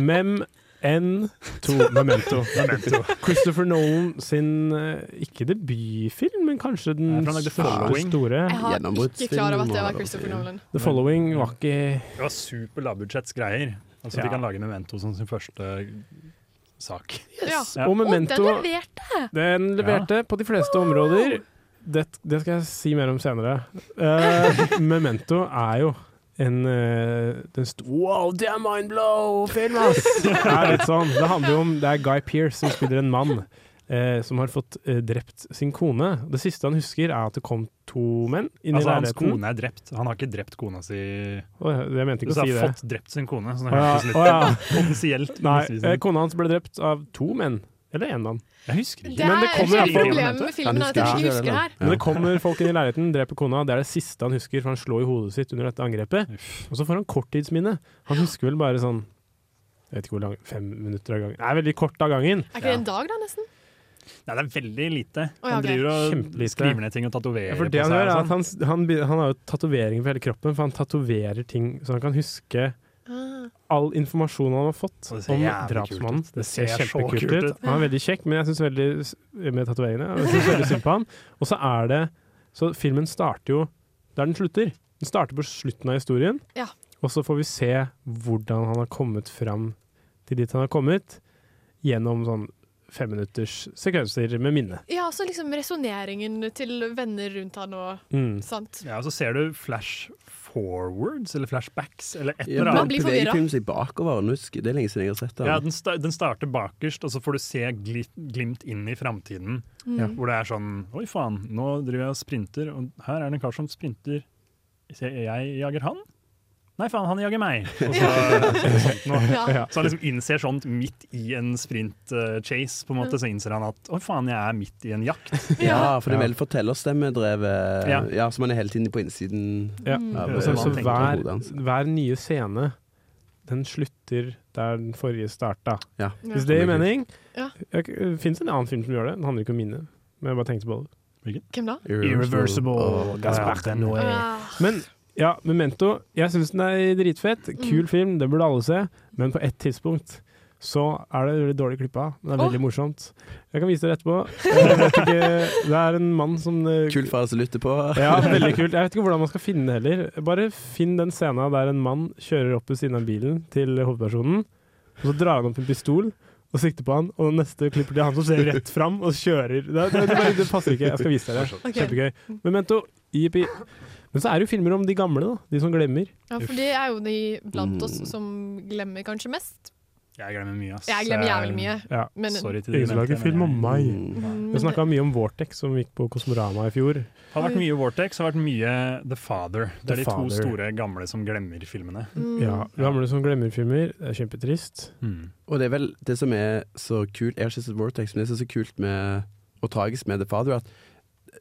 Mem. N2 Memento. Memento. Christopher Nolan sin eh, ikke debutfilm, men kanskje den første Following. store. Jeg har ikke klar over at det var Christopher. Nolan. The Following var ikke Det var super lavbudsjettsgreier. Altså, Ja. De kan lage Memento som sin første sak. Yes. Ja. Og Og den Memento leverte! Den leverte på de fleste områder. Det, det skal jeg si mer om senere. Uh, Memento er jo en eh, den Wow, det er mindblow-film, ass! Det er litt sånn. Det handler jo om Det er Guy Pearce som spiller en mann eh, som har fått eh, drept sin kone. Det siste han husker, er at det kom to menn inn Altså, i hans kone er drept. Han har ikke drept kona si Oh, ja, jeg mente ikke å si det. fått drept sin kone, så det Å ja, litt å ja. potensielt Nei, eh, kona hans ble drept av to menn. Eller én mann. Jeg husker Det ikke. Men det er kommer i hvert problemet med filmen, at jeg ikke husker det her. Men det kommer folk inn i leiligheten, dreper kona. Det er det siste han husker, for han slår i hodet sitt under dette angrepet. Og så får han korttidsminne. Han husker vel bare sånn Jeg vet ikke hvor lang Fem minutter av gangen. Det er veldig kort av gangen. Er ikke det en dag, da, nesten? Nei, det er veldig lite. Oh, ja, Han driver og Kjempelite. skriver ned ting og tatoverer Ja, for på det han seg. gjør, er at sånn. han, han, han har jo tatoveringer på hele kroppen, for han tatoverer ting så han kan huske. All informasjon han har fått Og om drapsmannen. Det ser ser kjempekult kult ut. ut. Han er veldig kjekk, men jeg syns veldig med tatoveringene. Jeg synes veldig synd på han. Og så er det Så filmen starter jo der den slutter. Den starter på slutten av historien, Ja. og så får vi se hvordan han har kommet fram til dit han har kommet, gjennom sånn femminutters sekvenser med minne. Ja, så liksom resonneringen til venner rundt han og Mm. Sant. Ja, og så ser du flash forwards, eller flashbacks, eller et eller annet. annet. den beveger seg bakover. Husker- Det er lenge siden jeg har sett den. Ja, den, sta den starter bakerst, og så får du se gli glimt inn i framtiden. Mm. Hvor det er sånn Oi, faen, nå driver jeg og sprinter, og her er det en kar som sprinter. Jeg jager han. Nei, faen, han jager meg! Og så. Ja. så han liksom innser sånt midt i en sprint-chase, på en måte, så innser han at å faen, jeg er midt i en jakt. Ja, for det er veldig fortellerstemmedrevet. Ja. Ja. så man er hele tiden på innsiden. Ja. av, Så, eh, så hver, hver nye scene den slutter der den forrige starta. Ja. Hvis det gir mening. Ja. Fins en annen film som gjør det. Den handler ikke om minne, men jeg bare tenkte på det. Hvem da? Irreversible. Irreversible. Ah. Men ja, Memento, jeg syns den er dritfett. Kul Mm. film, det burde alle se. Men på ett tidspunkt så er det veldig dårlig klippa. Det er veldig veldig morsomt. Jeg kan vise dere etterpå. Ikke, det er en mann som Kul Kult for alle som lytter på. ja, veldig kult. Jeg vet ikke hvordan man skal finne det heller. Bare finn den scenen der en mann kjører opp ved siden av bilen til hovedpersonen, og så drar han opp en pistol og sikter på han, og neste klipper til han som ser rett fram og kjører. Det, det, det, det passer ikke. Jeg skal vise dere. Okay. Kjempegøy. Memento, jippi. Men så er det jo filmer om de gamle, da. De som glemmer. Ja, for det er jo de blant oss Mm. som glemmer kanskje mest. Jeg glemmer mye, ass. Jeg glemmer jævlig mye. Ja. Men Sorry til de Ingen lager film om meg. Mm, Vi snakka mye om Vortex, som gikk på Kosmorama i fjor. Det har vært mye Vortex, har vært mye The Father. Det The er de Father. to store gamle som glemmer filmene. mm. Ja, Gamle som glemmer filmer. Det er kjempetrist. Mm. Og det er vel det som er så kult Jeg har ikke sett Vortex, men det som er så kult med og tragisk med The Father, er at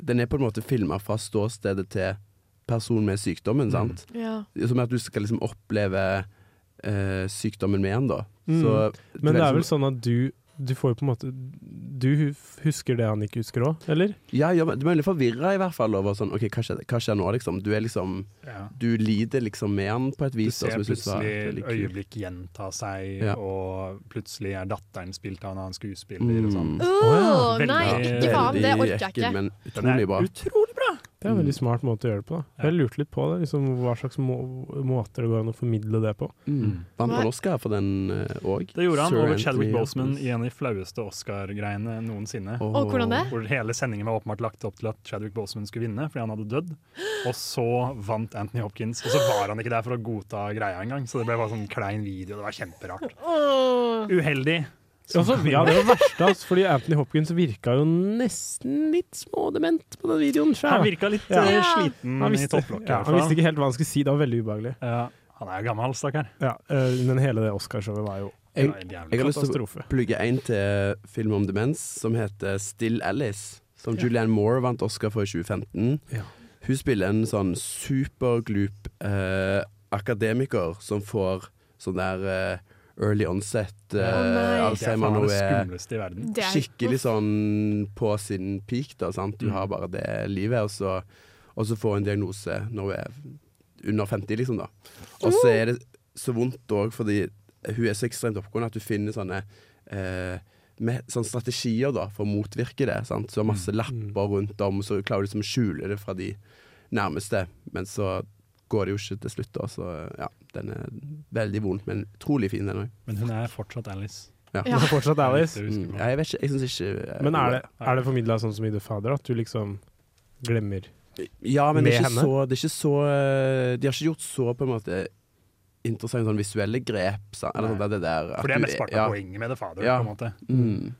den er på en måte filma fra ståstedet til personen med sykdommen. sant? Ja. Som at du skal liksom oppleve eh, sykdommen med en, da. Mm. Så Men det er vel liksom- sånn at du du får jo på en måte Du husker det han ikke husker òg, eller? Ja, ja, men du er litt forvirra i hvert fall over sånn OK, hva skjer, hva skjer nå, liksom? Du er liksom Ja. Du lider liksom med han på et Du vis. da, ser var plutselig øyeblikk gjenta seg, Ja. og plutselig er datteren spilt av en annen skuespiller. Mm. Og sånn. Oh, Veldig- nei, ikke faen. Det orker jeg ikke. men utrolig bra. utrolig bra! Det er en Mm. veldig smart måte å gjøre det på. Da. Jeg lurte litt på det, liksom, hva slags må måter det går an å formidle det på. Mm. Vant han Oscar for den òg? Det gjorde han over Chadwick Boseman i en av de flaueste Oscar-greiene noensinne. Oh. Og hvordan det? Hvor hele sendingen var åpenbart lagt opp til at Chadwick Boseman skulle vinne fordi han hadde dødd. Og så vant Anthony Hopkins, og så var han ikke der for å godta greia engang. Så det ble bare sånn klein video, det var kjemperart. Uheldig. Altså, ja, det var verst, altså, fordi Anthony Hopkins virka jo nesten litt smådement på den videoen. sjøl. Han virka litt Ja. eh, sliten Han i visste, topplokket. ja, han visste ikke helt hva han skulle si. Det var veldig ubehagelig. Ja, han er jo gammel, stakkar. Ja, eh, men hele det Oscarshowet var jo Jeg, katastrofe jeg har lyst til å plugge en til film om demens som heter Still Alice. Som Julianne Moore vant Oscar for i 2015. Ja. Hun spiller en sånn superglup eh, akademiker som får sånn der eh, early onset Uh, nei. Alzheimer Det er nå er. Det er- skikkelig sånn på sin peak, da. Sant? Du Mm. har bare det livet, og så, og så får hun en diagnose når hun er under 50, liksom, da. Og så er det så vondt òg, fordi hun er så ekstremt oppgående at du finner sånne eh, med, sånne strategier da, for å motvirke det. Sant? Så masse lapper rundt om, så klarer du liksom å skjule det fra de nærmeste. Men så går det jo ikke til slutt, da. Så ja, den er veldig vond, men utrolig fin, den òg. Men hun er fortsatt Alice. Ja. Hun er fortsatt Alice. Mm, ja, jeg vet ikke, jeg syns ikke jeg, Men er det, er det formidla sånn som i The Father, at du liksom glemmer Ja, men det er, ikke henne? så, det er ikke så eh, De har ikke gjort så på en måte interessante sånn visuelle grep. Så, Eller sånn, det, det der, at For det er mest part av ja. poenget med The Father, Ja. på en måte. Mm.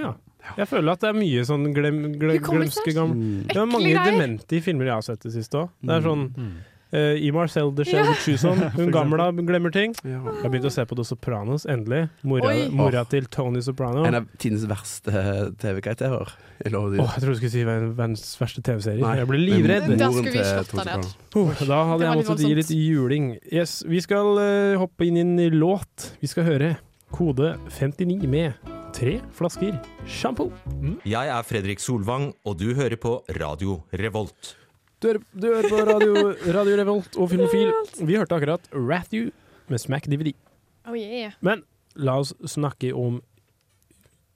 Ja. Jeg føler at det er mye sånn glem, glem, Hukommelse. glemske gamle Mm. Det er mange demente i filmer jeg har sett det siste òg. Det er sånn Mm. Uh, I Marcel de Shell Ja. Chuson, hun gamla glemmer ting. Ja. Jeg har begynt å se på The Sopranos, endelig. Mora, mora til Tony Soprano. En av tidenes verste TV-karakterer. Jeg lover jeg trodde du skulle si ver- verdens verste TV-serie. Jeg ble livredd. Da skulle vi slått deg ned. Oh, da hadde jeg måttet gi litt juling. Yes, vi skal uh, hoppe inn i en låt. Vi skal høre Kode 59 med tre flasker sjampo. Jeg er Fredrik Solvang, og du hører på Radio Revolt. Du hører, du hører på radio, radio Revolt og Filmofil. Vi hørte akkurat Rathew med Smack DVD. Oh yeah. Men la oss snakke om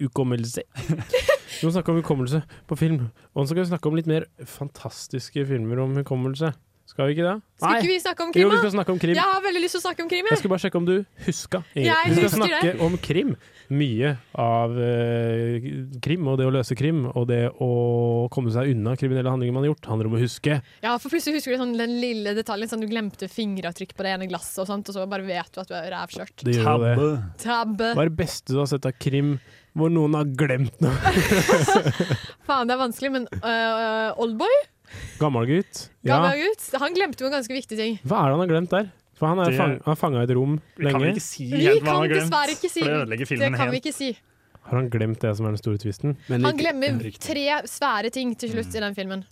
hukommelse. Vi må snakke om hukommelse på film. Og så skal vi snakke om litt mer fantastiske filmer om hukommelse. Skal vi ikke det? Skal ikke vi snakke om krim, Jo, vi skal snakke om krim. Jeg har veldig lyst til å snakke om krim. Jeg skal bare sjekke om du huska. Jeg Vi skal snakke det. om krim. Mye av uh, krim, og det å løse krim, og det å komme seg unna kriminelle handlinger man har gjort, handler om å huske. Ja, for plutselig husker du sånn, den lille detaljen, sånn du glemte fingeravtrykk på det ene glasset, og sånt, og så bare vet du at du er rævkjørt. Det gjør Tabbe. det. Tabbe. Hva er det beste du har sett av krim hvor noen har glemt noe? Faen, det er vanskelig, men uh, Oldboy, Gammel gutt. Ja. gammel gutt, han glemte jo en ganske viktig ting. Hva er det han har glemt der? For han er Det- fang, fanga i et rom Vi kan lenge. ikke si Vi helt hva han kan har glemt. dessverre ikke si For det Det kan helt. vi ikke si. Har han glemt det som er den store tvisten? Han glemmer tre svære ting til slutt i den filmen.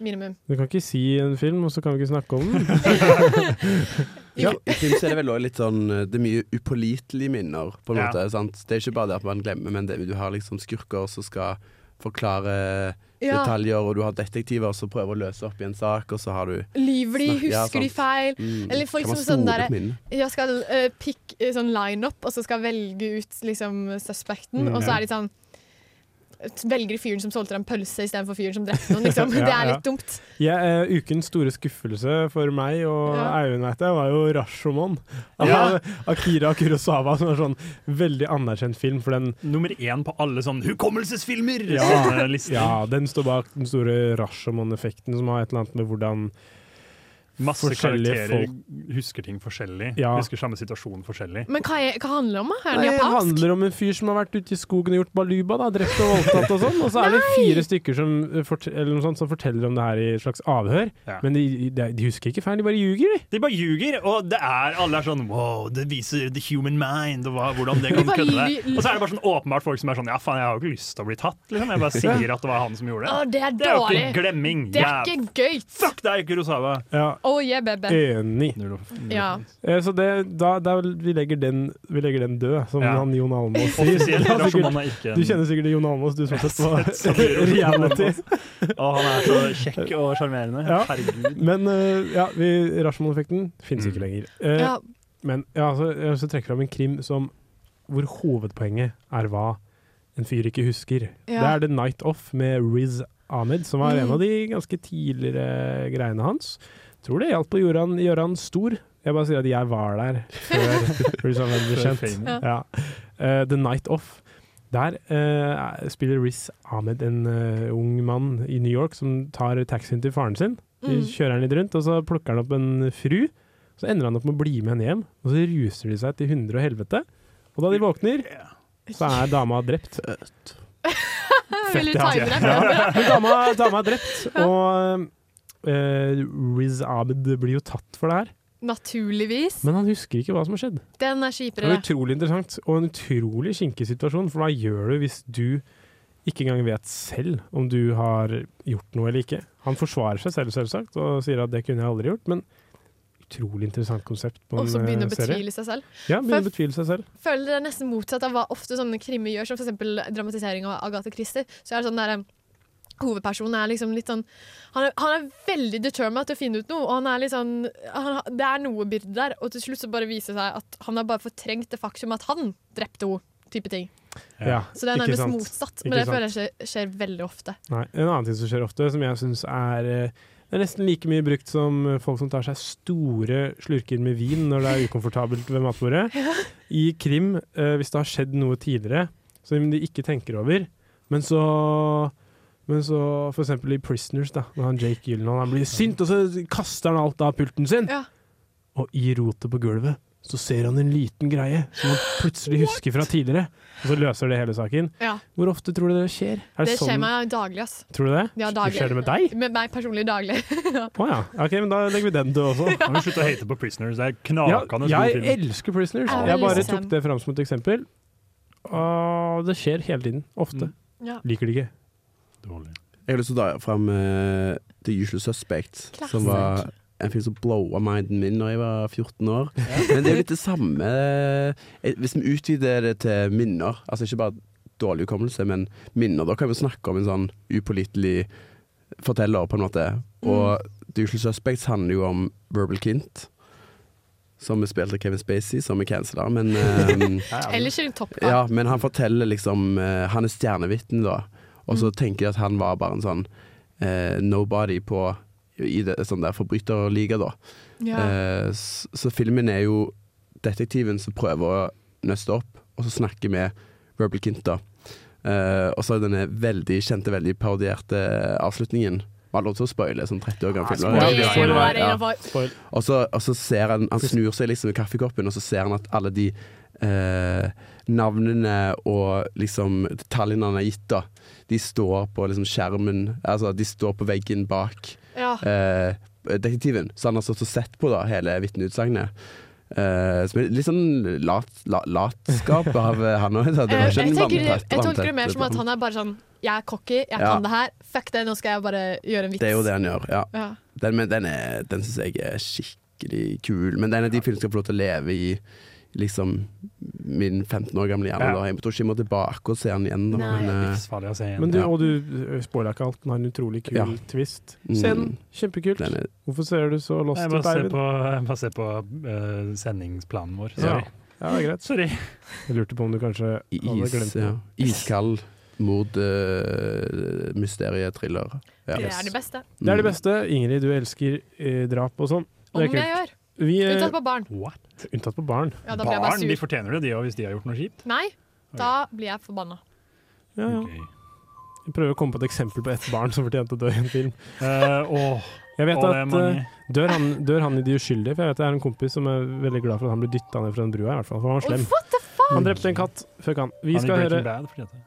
Minimum. Du kan ikke si en film, og så kan vi ikke snakke om den. Ja. I film så er det vel også litt sånn Det er mye upålitelige minner, på en Ja. måte. Sant? Det er ikke bare det at man glemmer, men det, du har liksom skurker som skal forklare Ja. detaljer, og du har detektiver som prøver å løse opp i en sak, og så har du Lyver de, Husker ja, de feil? Mm. Eller folk som sånn derre? Jeg skal uh, pick eh, sånn line-up, og så skal velge ut liksom suspekten, Mm, og så er de sånn Velger fyren som solgte en pølse istedenfor fyren som drepte noen. Liksom. Ja, Det er ja. litt dumt. Ja, uh, ukens store skuffelse for meg og Ja. Eivind, vet jeg, var jo Rashomon. Ja. Altså, Akira Kurosawa, som er sånn veldig anerkjent film for den Nummer én på alle sånn hukommelsesfilmer! ja, ja, den står bak den store Rashomon-effekten, som har et eller annet med hvordan Masse forskjellige karakterer folk- husker ting forskjellig. Ja. Husker samme situasjon forskjellig. Men hva, er, hva handler det om? Er det japansk? Det handler om en fyr som har vært ute i skogen og gjort baluba, da, drept og voldtatt og sånn. Og så er det fire stykker som, eh, eller noe sånt, som forteller om det her i et slags avhør. Ja. Men de, de, de husker ikke feil, de bare ljuger, de. De bare ljuger, og det er, alle er sånn wow, det viser the human mind, og hva, hvordan det kan kødde. Og så er det bare sånn åpenbart folk som er sånn ja faen, jeg har jo ikke lyst til å bli tatt, liksom. Jeg bare sier at det var han som gjorde Å, det. det er Det er jo ikke glemming. Det er ikke gøy. Fuck deg, Kurosawa! Ja, Oh yeah, baby. enig. Ja. Eh, Så det, da, da vi legger den, vi legger den død, som Ja. han Jon Almaas sier. Du sikkert- Rashomon er ikke en- Du kjenner sikkert Jon Almaas, du som har sett på reality. Å, han er så kjekk og sjarmerende. Ja. Herregud. Men eh, ja, Rashomon-effekten finnes ikke lenger. Eh, Ja. Men ja, så, jeg vil trekke fram en krim som, hvor hovedpoenget er hva en fyr ikke husker. Ja. Det er The Night Off med Riz Ahmed, som var Mm. en av de ganske tidligere greiene hans. Tror det hjalp å gjøre han, gjøre han stor. Jeg bare sier at jeg var der før Riz Ahmed ble kjent. Ja. Uh, The Night Off. Der uh, spiller Riz Ahmed en uh, ung mann i New York som tar taxien til faren sin. De Mm. kjører han litt rundt, og så plukker han opp en fru. Så ender han opp med å bli med henne hjem, og så ruser de seg til hundre og helvete. Og da de våkner, så er dama drept. Vil du ja. time det? Ja. Dama, dama er drept, og eh, Riz Ahmed blir jo tatt for det her. Naturligvis. Men han husker ikke hva som har skjedd. Den er Det kjipere. var utrolig interessant, og en utrolig kinkig situasjon, for hva gjør du hvis du ikke engang vet selv om du har gjort noe eller ikke? Han forsvarer seg selv, selvsagt, og sier at det kunne jeg aldri gjort, men utrolig interessant konsept på en Og så begynne å eh, serie. betvile seg selv. Ja, begynne å betvile seg selv. føler det er nesten motsatt av hva ofte sånne krimmer gjør, som f.eks. dramatisering av Agathe Christie. Så er det sånn der, eh, Hovedpersonen er liksom litt sånn Han er, han er veldig determined til å finne ut noe, og han er litt sånn han, Det er noe byrde der, og til slutt så bare viser det seg at han har bare fortrengt det faktum at han drepte henne, type ting. Ja, Så det er nærmest motsatt, motsatt, Ikke men det sant. føler jeg skjer, skjer veldig ofte. Nei, en annen ting som skjer ofte, som jeg syns er eh, Det er nesten like mye brukt som folk som tar seg store slurker med vin når det er ukomfortabelt ved matbordet. I krim, eh, hvis det har skjedd noe tidligere som de ikke tenker over, men så men så for eksempel i Prisoners, da, når han Jake Gyllenhaal han blir sint, og så kaster han alt av pulten sin. Ja. Og i rotet på gulvet så ser han en liten greie som han plutselig husker fra tidligere. Og så løser det hele saken. Ja. Hvor ofte tror du det skjer? Er Det skjer sånn- meg daglig, ass. Tror du det? Ja, daglig. Skjer det med deg? Med meg personlig daglig. Å ja. Ok, men da legger vi den død også. Ja. vi slutte å hate på Prisoners? Det er Ja, knakende god jeg elsker Prisoners. Jeg Jeg bare tok det fram som et eksempel. Og det skjer hele tiden. Ofte. Ja. Liker det ikke. Jeg har lyst til å dra fram uh, The Usual Suspect, som var en film som blowa minden min da jeg var 14 år. Men det er jo litt det samme eh, Hvis vi utvider det til minner, altså ikke bare dårlig hukommelse, men minner, da kan vi snakke om en sånn upålitelig forteller, på en måte. Og The Usual Suspects handler jo om Verbal Kint. Som er spilt av Kevin Spacey, som er cancela, men um, Eller ikke topp, da. ja, men han forteller liksom uh, Han er stjernevitne, da. Og så tenker jeg at han var bare en sånn eh, nobody på i det sånn der forbryterliga, da. Ja. Eh, så, så filmen er jo detektiven som prøver å nøste opp, og så snakker med Kint, da. Eh, og så er denne veldig kjente, veldig parodierte avslutningen. Man har lov til å spoile sånn 30 år gammel film. og så ser han Han snur seg liksom i kaffekoppen, og så ser han at alle de eh, navnene og liksom detaljene han har gitt, da, de står på liksom skjermen Altså, de står på veggen bak. Ja. Eh, detektiven, så han har stått og sett på da, hele vitneutsagnet. Uh, som er litt sånn lat, lat, latskap av eh, han òg. Eh, Jeg, jeg tolker det mer som at han er bare sånn Jeg er cocky, jeg Ja. kan det her. Fuck det, nå skal jeg bare gjøre en vits. Det er jo det han gjør, ja. Ja. Den, men den, er- den syns jeg er skikkelig kul. Men det er en av de filmene skal få lov til å leve i liksom min 15 år gamle hjerne. Ja. Jeg tror ikke jeg må tilbake og se den igjen. Da. Nei. Men, eh, å se igjen. Men du, Ja. og du spoiler ikke alt. Den har en utrolig kul Ja. twist. Mm. Se den. Kjempekult. Den er- Hvorfor ser du så lost ut, Eivind? på, jeg bare ser på uh, sendingsplanen vår. Sorry. ja, det er greit. Sorry. Jeg lurte på om du kanskje hadde is, glemt ja. noe. Iskald mord, uh, mysterietriller. Ja. Det er det beste. Det er det beste. Ingrid, du elsker uh, drap og sånn. Om jeg gjør. Vi, eh, Unntatt på barn. Unntatt på barn. Ja, da blir jeg bare Barn de fortjener det, de òg, hvis de har gjort noe kjipt. Nei, da blir jeg forbanna. Ja, ja. Jeg prøver å komme på et eksempel på ett barn som fortjente å dø i en film. Uh, åh. Jeg vet oh, er at eh, dør, han, dør han i De uskyldige? For jeg vet jeg har en kompis som er veldig glad for at han ble dytta ned fra den brua, i hvert fall. For han var slem. What the fuck? Han drepte en katt Fuck han. Vi Han skal høre Bad fortjente det.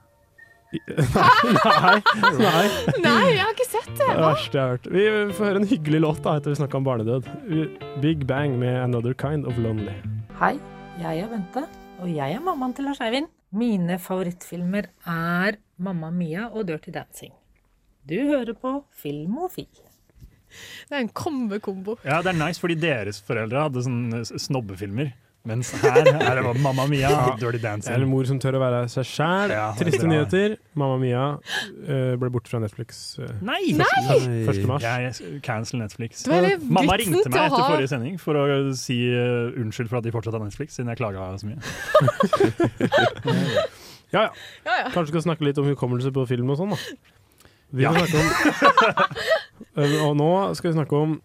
Nei, nei. Nei, jeg har ikke sett det. Det er det verste jeg har hørt. Vi får høre en hyggelig låt da, etter vi snakka om barnedød. Big Bang med 'Another Kind of Lonely'. Hei, jeg er Bente, og jeg er mammaen til Lars Eivind. Mine favorittfilmer er Mamma Mia og Dirty Dancing. Du hører på Filmofil. Det er en kombekombo. Ja, det er nice, fordi deres foreldre hadde sånne snobbefilmer. Mens her er det Mamma Mia og Dirty Det er en mor som tør å være seg sjæl. Ja, Triste nyheter. Mamma Mia uh, ble borte fra Netflix. uh, Nei! første- første mars. Jeg cancel Netflix. Mamma ringte meg etter forrige sending for å si uh, unnskyld for at de fortsatt har Netflix, siden jeg klaga så mye. Ja, ja. Kanskje vi skal snakke litt om hukommelse på film og sånn, da. Vi Ja. snakke om Og nå skal vi snakke om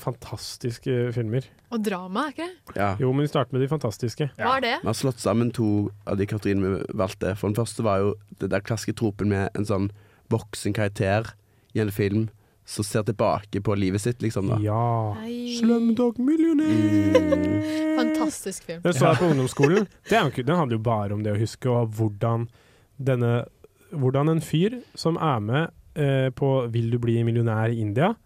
fantastiske filmer. Og drama, er ikke det? Ja. Jo, men vi starter med de fantastiske. Hva er det? Vi har slått sammen to av de kategoriene vi valgte. For den første var jo det der klassiske tropen med en sånn voksen karakter i en film som ser tilbake på livet sitt, liksom. da Ja. Slumdog Millionaire! Fantastisk film. Den så jeg på ungdomsskolen. Det er Den handler jo bare om det å huske og hvordan denne Hvordan en fyr som er med eh, på 'Vil du bli millionær i India'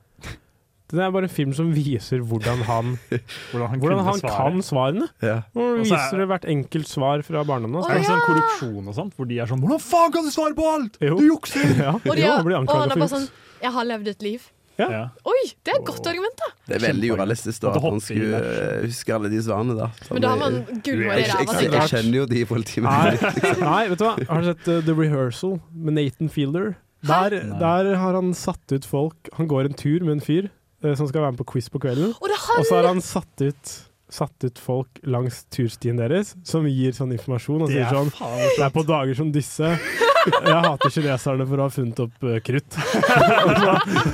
Det er bare en film som viser hvordan han, Hvordan han, hvordan han svare. kan svarene. Ja. Og er- viser det hvert enkelt svar fra barndommen. Er det sånn korrupsjon og sånt, hvor de er sånn 'Hvordan faen kan du svare på alt?' Jo. Du jukser! Ja, Og, de jo, han blir og han er bare sånn Jeg har levd et liv. Ja. Oi, det er et godt argument, da. Det er veldig urealistisk da at man skulle eh, huske alle de svarene. da som Men da har man gullhår i ræva, jeg, jeg kjenner jo de Nei, politimennene. nei, vet du hva? Har du sett uh, The Rehearsal med Nathan Fielder? Der, der har han satt ut folk Han går en tur med en fyr som skal være med på quiz på kvelden. Og det Og så har han satt ut, satt ut folk langs turstien deres som gir sånn informasjon og sier er sånn faen Det er på dager som disse jeg hater kineserne for å ha funnet opp uh, krutt. og,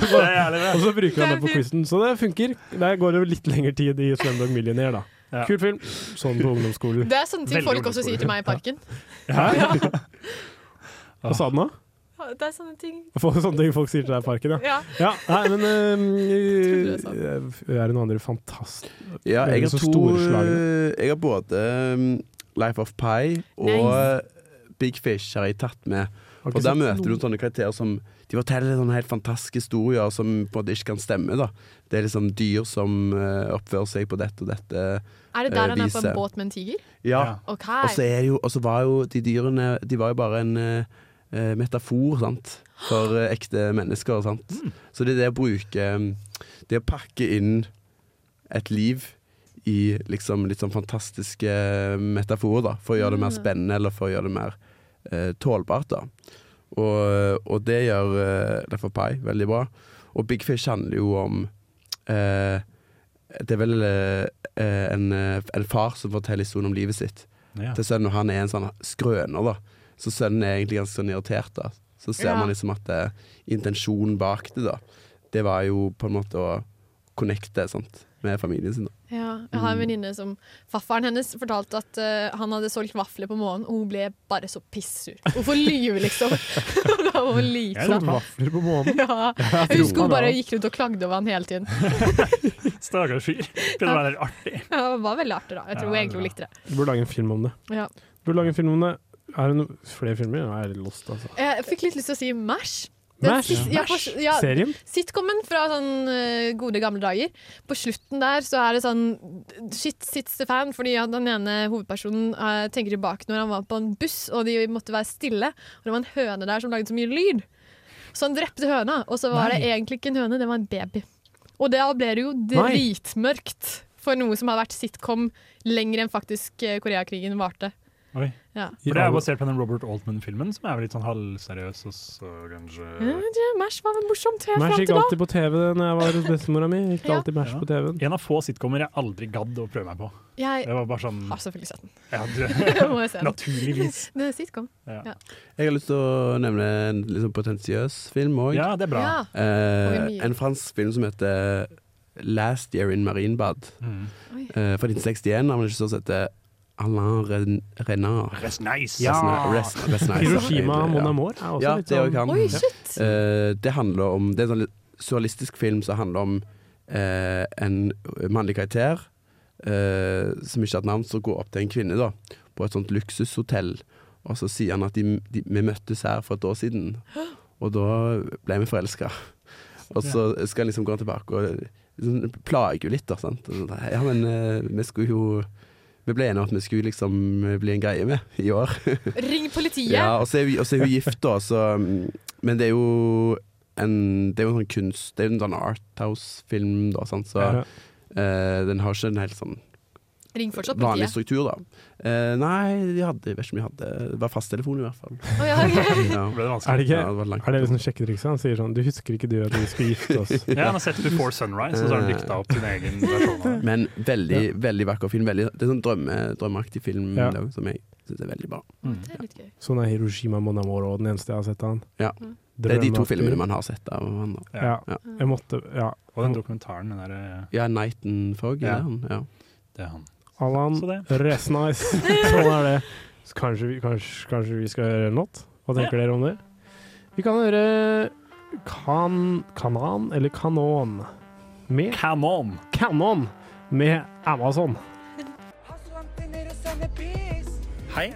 så, Det er og bruker han Det på quizen. Så det funker. Der går det litt lengre tid i Slumdog Millionaire, da. Ja. Kul film. Sånn på ungdomsskolen. Det er sånne ting Veldig folk også sier til meg i parken. Ja. Hva sa den da? Det er sånne ting. Sånne ting folk sier til deg i parken, ja. Ja. Ja, nei, men uh, Er det noen andre fantastiske Ja, jeg har to eh, Jeg har både um, Life of Pi og Big Fish har jeg tatt med. For Og der møter du noen. sånne karakterer som De forteller sånne helt fantastiske historier som på en måte ikke kan stemme. da Det er liksom dyr som eh, oppfører seg på dette og dette Er det der han er på en båt med en tiger? Ja. OK. Og så er jo Og så var jo de dyrene De var jo bare en eh, eh, metafor, sant. For eh, ekte mennesker, sant. Så det er det å bruke mm, Det å pakke inn et liv i liksom litt sånn fantastiske metaforer, da. For å gjøre det mer Mm. spennende, eller for å gjøre det mer eh, tålbart, da. Og, og det gjør eh, Derfor Pai veldig bra. Og Big Fish handler jo om eh, Det er vel eh, en, eh, en far som forteller historien om livet sitt Ja. til sønnen, og han er en sånn skrøner, da. Så sønnen er egentlig ganske sånn irritert, da. Så ser Ja. man liksom at det, intensjonen bak det, da, det var jo på en måte å connecte sant, med familien sin, da. Ja, jeg har en venninne som Faffaren hennes fortalte at uh, han hadde solgt vafler på morgenen, og hun ble bare så pissur. Hvorfor lyve, liksom? da var hun Solgt solgte vafler på morgenen. Ja. Jeg husker hun bare gikk rundt og klagde over han hele tiden. Stakkars fyr. Kunne være litt artig. Ja, det var veldig artig, da. Jeg tror Ja, egentlig hun likte det. Du burde lage en film om det. Ja. Du burde lage en film om det. Er det no flere filmer? Nå er jeg litt lost, altså. Jeg fikk litt lyst til å si Mash. Mash? ja, ja, Serien? Sitcomen fra sånn uh, gode gamle dager. På slutten der så er det sånn Shit sits the fan, fordi ja, den ene hovedpersonen uh, tenker tilbake når han var på en buss og de måtte være stille. Og det var en høne der som lagde så mye lyd. Så han drepte høna, og så var Nei. det egentlig ikke en høne, det var en baby. Og da ble det jo dritmørkt for noe som har vært sitcom lenger enn faktisk eh, Koreakrigen varte. Oi. Ja. For det er basert på den Robert Altman-filmen, som er litt sånn halvseriøs og så kanskje Ja, Mash var vel morsomt helt Mash fram gikk til da. alltid på TV når jeg var hos bestemora mi. Gikk Ja. alltid Mash Ja. på TV-en. En av få sitcomer jeg aldri gadd å prøve meg på. Jeg Det var bare sånn har selvfølgelig sett den. Ja, Må jeg se den. naturligvis. Det er sitcom. Ja. Ja. Jeg har lyst til å nevne en liksom potensiøs film òg. Ja, det er bra. Ja. Eh, en fransk film som heter Last Year in Marinebad Mm. Eh, fra 1961 av ikke så sett heter Alain Ren Renard. Resnice. Ja. Rest, rest nice. Hiroshima Mon Amour er også ja, litt det sånn jo. Oi, shit! Uh, det handler om Det er en sånn surrealistisk film som handler om uh, en mannlig karakter uh, som ikke har et navn, som går opp til en kvinne da på et sånt luksushotell. Og så sier han at de, de, vi møttes her for et år siden, og da ble vi forelska. Og så skal han liksom gå tilbake og liksom, plager jo litt, da. Sant? Og sånn, Ja, men vi skulle jo Vi ble enige om at vi skulle liksom bli en greie med i år. Ring politiet! Ja, og så er, hun- og så er hun gift, da, så mm, Men det er jo en Det er jo en sånn kunst Det er jo en sånn Arthouse-film, da, sant, så Ja. uh, den har ikke en helt sånn Ring fortsatt vanlig struktur, da. Eh, nei, de hadde, jeg vet ikke om de hadde Det var fasttelefon, i hvert fall. Oh, ja, okay. Ja. Ble det vanskelig? Er det ikke Ja, det. Er det liksom sjekketrikset? Han sier sånn Du husker ikke du at vi skulle gifte oss? Ja, han har sett Before Sunrise, og så har han dikta opp sin egen versjon. Men veldig, veldig vakker film. Veldig, det er sånn drømme, drømmeaktig film Ja. da, som jeg syns er veldig bra. Det er litt gøy. Sånn er Hiroshima Monamoro den eneste jeg har sett av han. Ja. Det er de to filmene man har sett av han. da. Ja. Ja. Jeg måtte Ja. Og den dokumentaren, den derre Ja, Night and Fog, Ja. er han? Ja. Det er han. Allan rest nice sånn er det. Så kanskje, vi- kanskje, kanskje vi skal høre en låt? Hva tenker dere om det? Vi kan høre kan, Kanan eller Kanon med Kanon. Kanon med Amazon. Hei.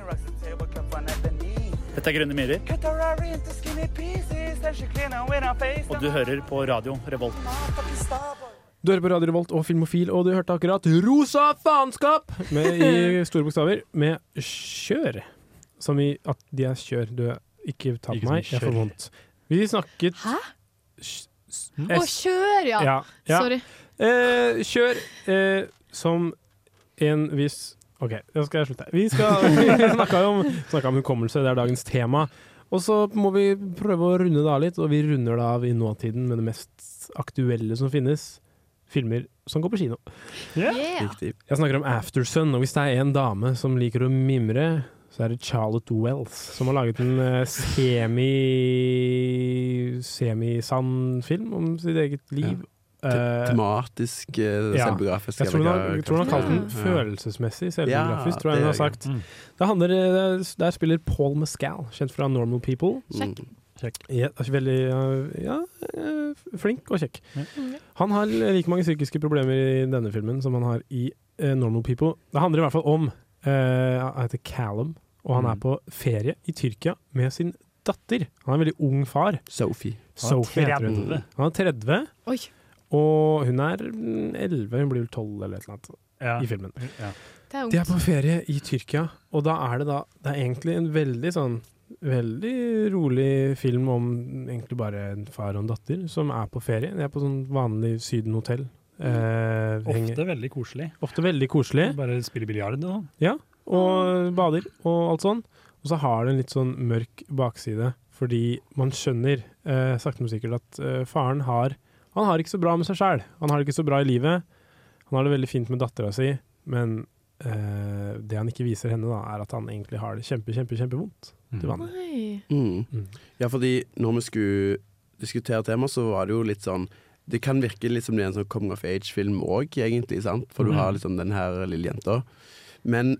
Dette er Grønne myrer. Og du hører på radio Revolt. Du hører på Radio Revolt og Filmofil, og du hørte akkurat Rosa faenskap med, i store bokstaver med Kjør. Som i at de er kjør. Du, ikke ta på meg, jeg får vondt. Vi snakket Hæ? Å, kjør, ja! Ja, ja. Sorry. Eh, kjør eh, som en viss OK, nå skal jeg slutte. Vi skal snakka om, snakket om hukommelse, det er dagens tema. Og så må vi prøve å runde det av litt, og vi runder det av i nåtiden med det mest aktuelle som finnes. Filmer som går på kino. Yeah. Yeah. Jeg snakker om Aftersun, og hvis det er en dame som liker å mimre, så er det Charlotte Wells, som har laget en eh, semi semisann film om sitt eget liv. Te- Eh, Tematisk, uh, ja. selvbiografisk. Jeg tror hun har, jeg tror hun har kalt den Ja. følelsesmessig selvbiografisk, Ja, tror jeg hun har sagt. Det handler, der spiller Paul Mescal, kjent fra Normal People. Kjekk. Ja, er veldig ja, eh, flink og kjekk. Ja. Han har like mange psykiske problemer i denne filmen som han har i uh, Normal People. Det handler i hvert fall om uh, Han heter Callum, og han Mm. er på ferie i Tyrkia med sin datter. Han er en veldig ung far. Sophie. Sophie heter hun. 30. Han er 30, Oi. og hun er mm, 11. Hun blir vel 12 eller et eller annet Ja. i filmen. Ja. Det er De er på ferie i Tyrkia, og da er det da Det er egentlig en veldig sånn Veldig rolig film om egentlig bare en far og en datter som er på ferie. De er på sånn vanlig Syden-hotell. Eh, henger- Ofte veldig koselig. ofte veldig koselig. Bare spille biljard og. Ja, og bader og alt sånn. Og så har det en litt sånn mørk bakside, fordi man skjønner eh, sakte, men sikkert at eh, faren har Han har ikke så bra med seg sjæl. Han har det ikke så bra i livet. Han har det veldig fint med dattera si, men eh, det han ikke viser henne, da, er at han egentlig har det kjempe, kjempe, kjempevondt til vanlig. Mm. Mm. Ja, fordi når vi skulle diskutere temaet, så var det jo litt sånn Det kan virke litt som det er en sånn coming of age-film òg, egentlig, sant? For du Mm. har liksom den her lille jenta. Men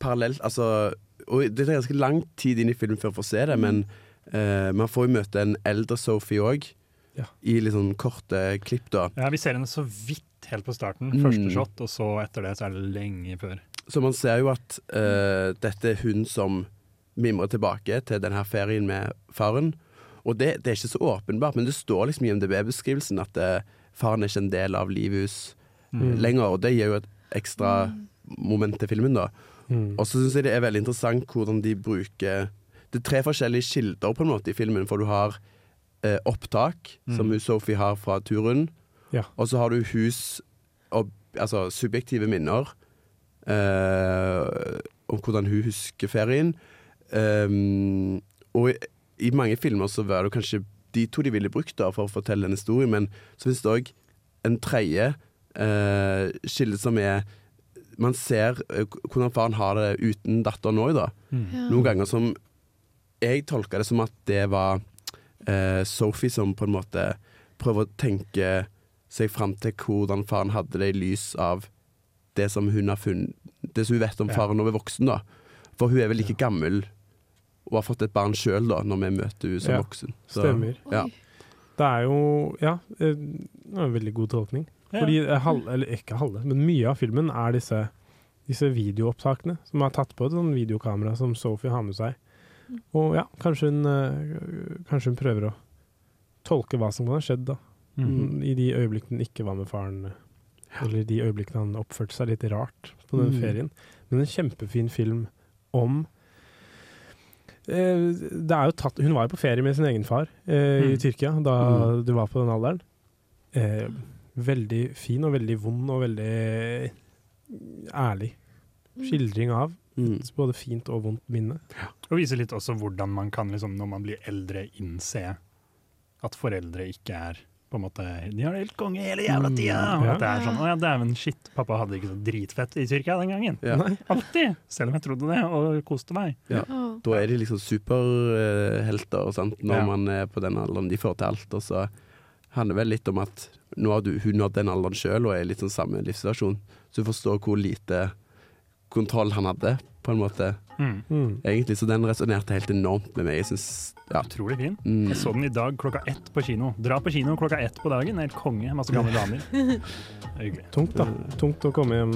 parallelt, altså Og det tar ganske lang tid inn i filmen før vi får se det, men uh, man får jo møte en eldre Sophie òg, Ja. i litt sånn korte klipp, da. Ja, vi ser henne så vidt helt på starten. Mm. Første shot, og så etter det så er det lenge før. Så man ser jo at uh, dette er hun som mimrer tilbake til denne ferien med faren. Og det, det er ikke så åpenbart, men det står liksom i MDB-beskrivelsen at uh, faren er ikke en del av Livhus Mm. lenger, og det gir jo et ekstra moment til filmen, da. Mm. Og så syns jeg det er veldig interessant hvordan de bruker Det er tre forskjellige kilder på en måte i filmen, for du har eh, opptak, Mm. som hun Sophie har fra turen, Ja. og så har du hus og, Altså subjektive minner eh, om hvordan hun husker ferien. Um, og i, i mange filmer så var det kanskje de to de ville brukt da for å fortelle en historie, men så finnes det òg en tredje eh, skille som er Man ser eh, hvordan faren har det uten datteren òg, da. Mm. Ja. Noen ganger som Jeg tolka det som at det var eh, Sophie som på en måte prøver å tenke seg fram til hvordan faren hadde det i lys av det som hun har funnet Det som hun vet om faren når hun er voksen, da. For hun er vel like gammel og har fått et barn sjøl, når vi møter hun som Ja, voksen. Så, Stemmer. Ja. Det er jo Ja, eh, det er en veldig god tolkning. Ja. Fordi eh, halve, eller ikke halve, men mye av filmen er disse, disse videoopptakene som er tatt på et sånn videokamera som Sophie har med seg. Og ja, kanskje hun, eh, kanskje hun prøver å tolke hva som kan ha skjedd, da. Mhm. I de øyeblikkene han ikke var med faren. Eller de øyeblikkene han oppførte seg litt rart på den mm. ferien. Men en kjempefin film om Eh, det er jo tatt, hun var jo på ferie med sin egen far eh, i Mm. Tyrkia da Mm. du var på den alderen. Eh, veldig fin og veldig vond og veldig ærlig skildring av Mm. både fint og vondt minne. Og viser litt også hvordan man kan, liksom, når man blir eldre, innse at foreldre ikke er på en måte, De har det helt konge hele jævla Mm. tida! Og Ja. at det er sånn Å ja, dæven, shit, pappa hadde ikke så dritfett i Tyrkia den gangen. Ja. Alltid! Selv om jeg trodde det, og koste meg. Ja. Da er de liksom superhelter sant? når Ja. man er på den alderen. De får til alt. Og så handler det vel litt om at nå har du, hun nådd den alderen sjøl og er i litt sånn samme livssituasjon. Så du forstår hvor lite kontroll han hadde, på en måte. Mm. Mm. Egentlig, Så den resonnerte helt enormt med meg. Jeg synes, ja. Utrolig fin. Mm. Jeg så den i dag klokka ett på kino. Dra på kino klokka ett på dagen. Helt konge. Masse gamle damer. Er Hyggelig. Tungt, da. Tungt å komme hjem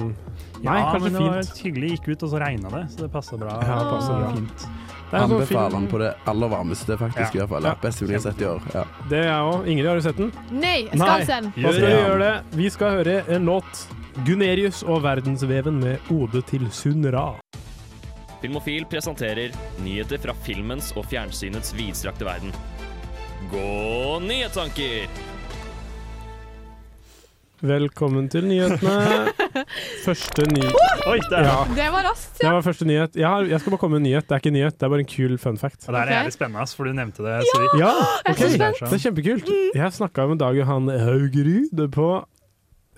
Nei, ja, kanskje men det var fint. hyggelig. Gikk ut, og så regna det, så det passa bra. Ja, det passer bra. Fint. Det Anbefaler den på det aller varmeste, faktisk. Ja. i hvert fall. Ja. Best film jeg har sett i år. Ja. Det er jeg òg. Ingrid, har du sett den? Nei, jeg skal Nei. se den. Da skal vi gjøre det. Vi skal høre en låt. 'Gunerius og verdensveven' med ode til Sunra. Filmofil presenterer nyheter fra filmens og fjernsynets vidstrakte verden. Gå nyhetstanker! Velkommen til nyhetene. Første ny... Oi, det Ja, Det var raskt, det ja. var første nyhet. Jeg, har, jeg skal bare komme med en nyhet. Det er ikke en nyhet, det er bare en kul fun fact. Ja, det er jævlig spennende, ass, for du nevnte det så vidt. Ja, ok. Det er Det er kjempekult. Jeg snakka med Dag Johan Haugerud på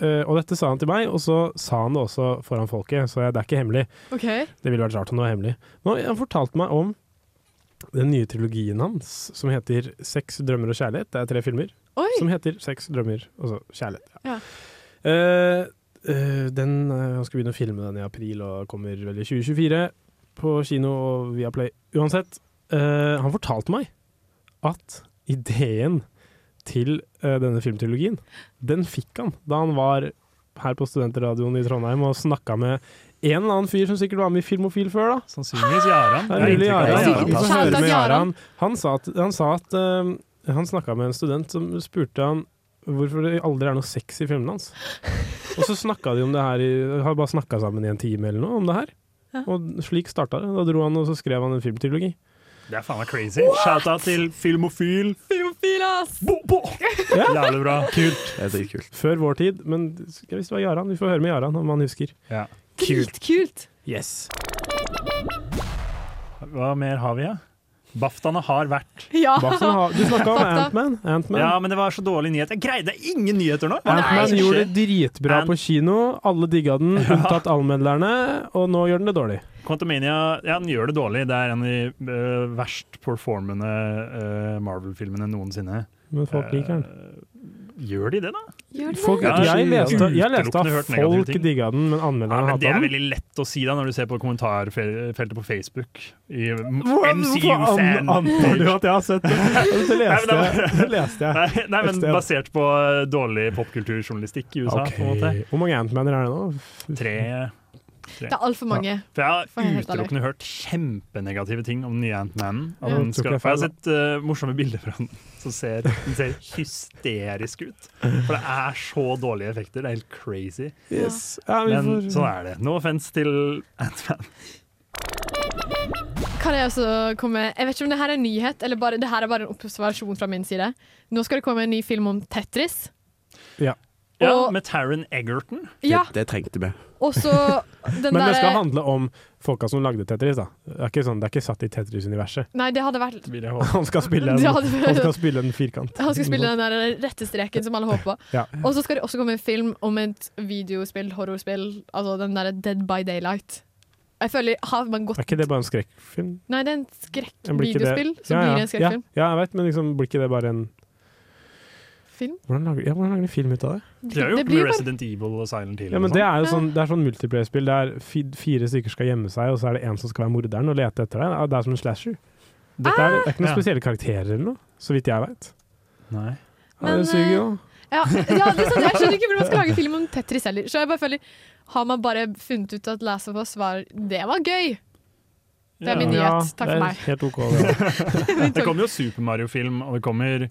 eh, Og dette sa han til meg, og så sa han det også foran folket, så det er ikke hemmelig. Okay. Det ville vært rart om det var hemmelig. Men han fortalte meg om den nye trilogien hans som heter 'Sex, drømmer og kjærlighet'. Det er tre filmer Oi. som heter 'Sex, drømmer og så kjærlighet'. Ja. Ja. Uh, uh, den, han skal begynne å filme den i april og kommer vel i 2024 på kino og via Play. Uansett, han fortalte meg at ideen til uh, denne filmtrilogien, den fikk han da han var her på Studentradioen i Trondheim og snakka med en eller annen fyr som sikkert var med i Filmofil før, da. Sannsynligvis Jaran. Jaran. Jaran. Han sa at, han, sa at eh, han snakka med en student som spurte han hvorfor det aldri er noe sex i filmene hans. Og så snakka de om det her i, har bare snakka sammen i en time eller noe om det her. Ja. Og slik starta det. Da dro han og så skrev han en filmtrilogi. Det er faen meg crazy. Shout-out til Filmofil. Filmofil, ass! Ja. Jævlig bra. Kult. Det er kult. Før vår tid, men hvis det var Jaran, vi får høre med Jaran om han husker. Ja. Kult, kult. Yes. Hva mer har vi, da? Baftaene har vært. Ja. Har, du snakka om. Antman. Ant Ja, men det var så dårlig nyhet. Jeg greide ingen nyheter nå! Antman gjorde det dritbra Ant- på kino. Alle digga den, unntatt allmedlerne. Og nå gjør den det dårlig. Quantumania ja, den gjør det dårlig. Det er en av de uh, verst performende uh, Marvel-filmene noensinne. Men folk liker den. Eh, gjør de det, da? Gjør de Folk, det? Ja, jeg, leste, jeg leste at folk digga den, men Ja, anmelderne den. det er veldig lett å si da når du ser på kommentarfeltet på Facebook. I Hvordan- MCU hvorfor an- fan Antar du at jeg har sett det? Nei, leste men jeg. Leste jeg. Nei, nei, men basert på eh, dårlig popkulturjournalistikk i USA. Okay. på en måte. Hvor mange Antmaner er det nå? Tre Tre. Det er altfor mange. For jeg for være har utelukkende hørt kjempenegative ting om den nye Ant-Man. Ja. jeg har sett uh, morsomme bilder fra den som ser, ser hysterisk ut. For det er så dårlige effekter. Det er helt crazy. Yes. Ja, Men får- sånn er det. No offense til Ant-Man. Kan jeg også komme Jeg vet ikke om det her er en nyhet, eller bare, det her er bare en observasjon fra min side. Nå skal det komme en ny film om Tetris. Ja. Ja, med Taron Egerton. Ja. Det trengte vi. Og så den Men det skal handle om folka som lagde Tetris. da Det er ikke, sånn, det er ikke satt i Tetris-universet. Nei, det hadde vært Han skal spille en, hadde- han skal spille en firkant. Han skal spille den der rette streken som alle håper på. Ja. Og så skal det også komme en film om et videospill, horrorspill, altså den derre Dead by Daylight. Jeg føler, har man gått Er ikke det bare en skrekkfilm? Nei, det er en skrekkvideospill som ja, ja. blir en skrekkfilm. Ja, ja, jeg vet, men liksom, blir ikke det bare en Film? Hvordan lager, ja, hvordan lager de film ut av det? De har jo gjort blir med bare- Resident Evil og Silent Hill. Ja, men Det sånn. er jo sånn, det er sånn multiplayer-spill der fire stykker skal gjemme seg, og så er det en som skal være morderen og lete etter deg. Det er som en slasher. Dette er, det er ikke noen Ah! spesielle karakterer eller noe, så vidt jeg vet. Nei. Ja, det suger jo. Ja, ja, det er sant. Jeg skjønner ikke hvordan man skal lage film om Tetris heller. Så jeg bare føler Har man bare funnet ut at Last of Us var Det var gøy! Det er min nyhet. Takk det er for meg. Helt OK. Det. det kommer jo Super Mario-film, og det kommer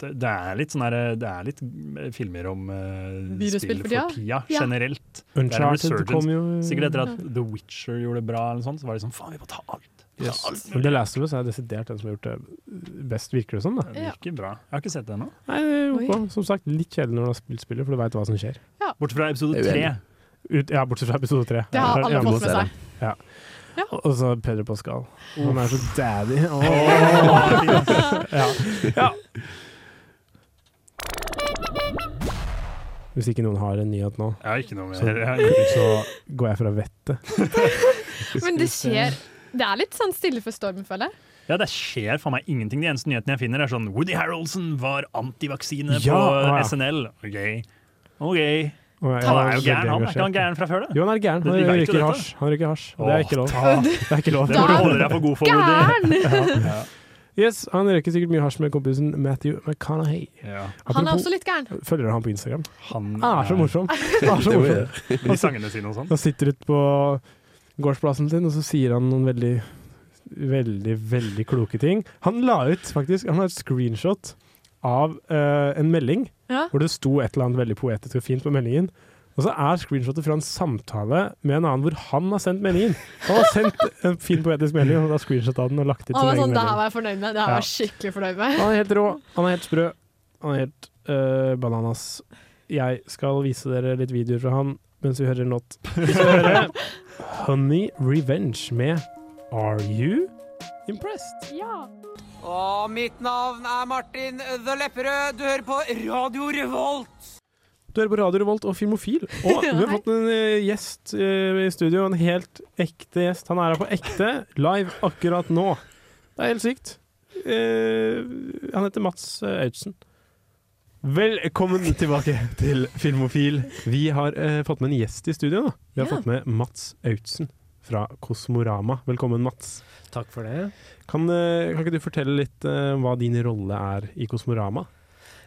det, det er litt sånn her, det er litt eh, filmer om uh, spill for tida? Ja. generelt. Er Uncharted kom jo- Sikkert etter at The Witcher gjorde det bra, eller sånt, så var det sånn faen, vi må ta alt. Ta Yes. alt Men The Last of Us er desidert den som har gjort det best, virker det som. da Det virker bra. Jeg har ikke sett det ennå. Nei, det er ok. Som sagt, litt kjedelig når du har spilt spillet, for du veit hva som skjer. Bortsett fra episode tre. Ut, ja, bortsett fra episode tre. Det har alle fått med seg. Ja. Og så Pedro Pascal. Han er så daddy. Oh. ja. ja. Hvis ikke noen har en nyhet nå, Jeg har ikke noe mer. så, Jeg så går jeg fra vettet. Men det skjer Det er litt sånn stille for stormen, føler jeg. Ja, det skjer for meg ingenting. De eneste nyhetene jeg finner, er sånn Woody Harroldson var antivaksine Ja, på ja. SNL. OK. OK. Han er er jo gæren, han. Er ikke han gæren fra før, da? Jo, han er gæren. Han røyker hasj. Han røyker hasj. og Det er ikke lov. Det er ikke lov. Det må du holde deg for god for, Woody. Gæren! Yes, han røyker sikkert mye hasj med kompisen Matthew McConaughey. Ja. Han er også litt gæren. Følger han på Instagram? Han er så morsom. Han er så morsom. De sangene sine og sånn. Han sitter ute på gårdsplassen sin, og så sier han noen veldig, veldig, veldig kloke ting. Han la ut faktisk Han har et screenshot av uh, en melding Ja. hvor det sto et eller annet veldig poetisk og fint på meldingen. Og så er screenshotet fra en samtale med en annen hvor han har sendt meldingen. Han har sendt en fin poetisk melding, og da har screenshot den og lagt ut Han sin egen sånn, Det her var jeg fornøyd med. Det her Ja. var jeg skikkelig fornøyd med. Han er helt rå, han er helt sprø, han er helt øh, bananas. Jeg skal vise dere litt videoer fra han mens vi hører en låt. Vi skal høre Honey Revenge med Are You Impressed? Ja. Og mitt navn er Martin The Lepperød. Du hører på Radio Revolt. Du hører på Radio Revolt og Filmofil, og vi har fått en øh, gjest øh, i studio. En helt ekte gjest. Han er her på ekte, live akkurat nå. Det er helt sykt. Uh, han heter Mats Audsen. Velkommen tilbake til Filmofil. Vi har uh, fått med en gjest i studio. Da. Vi har Ja. fått med Mats Audsen fra Kosmorama. Velkommen, Mats. Takk for det. Kan, eh, kan ikke du fortelle litt uh, hva din rolle er i Kosmorama?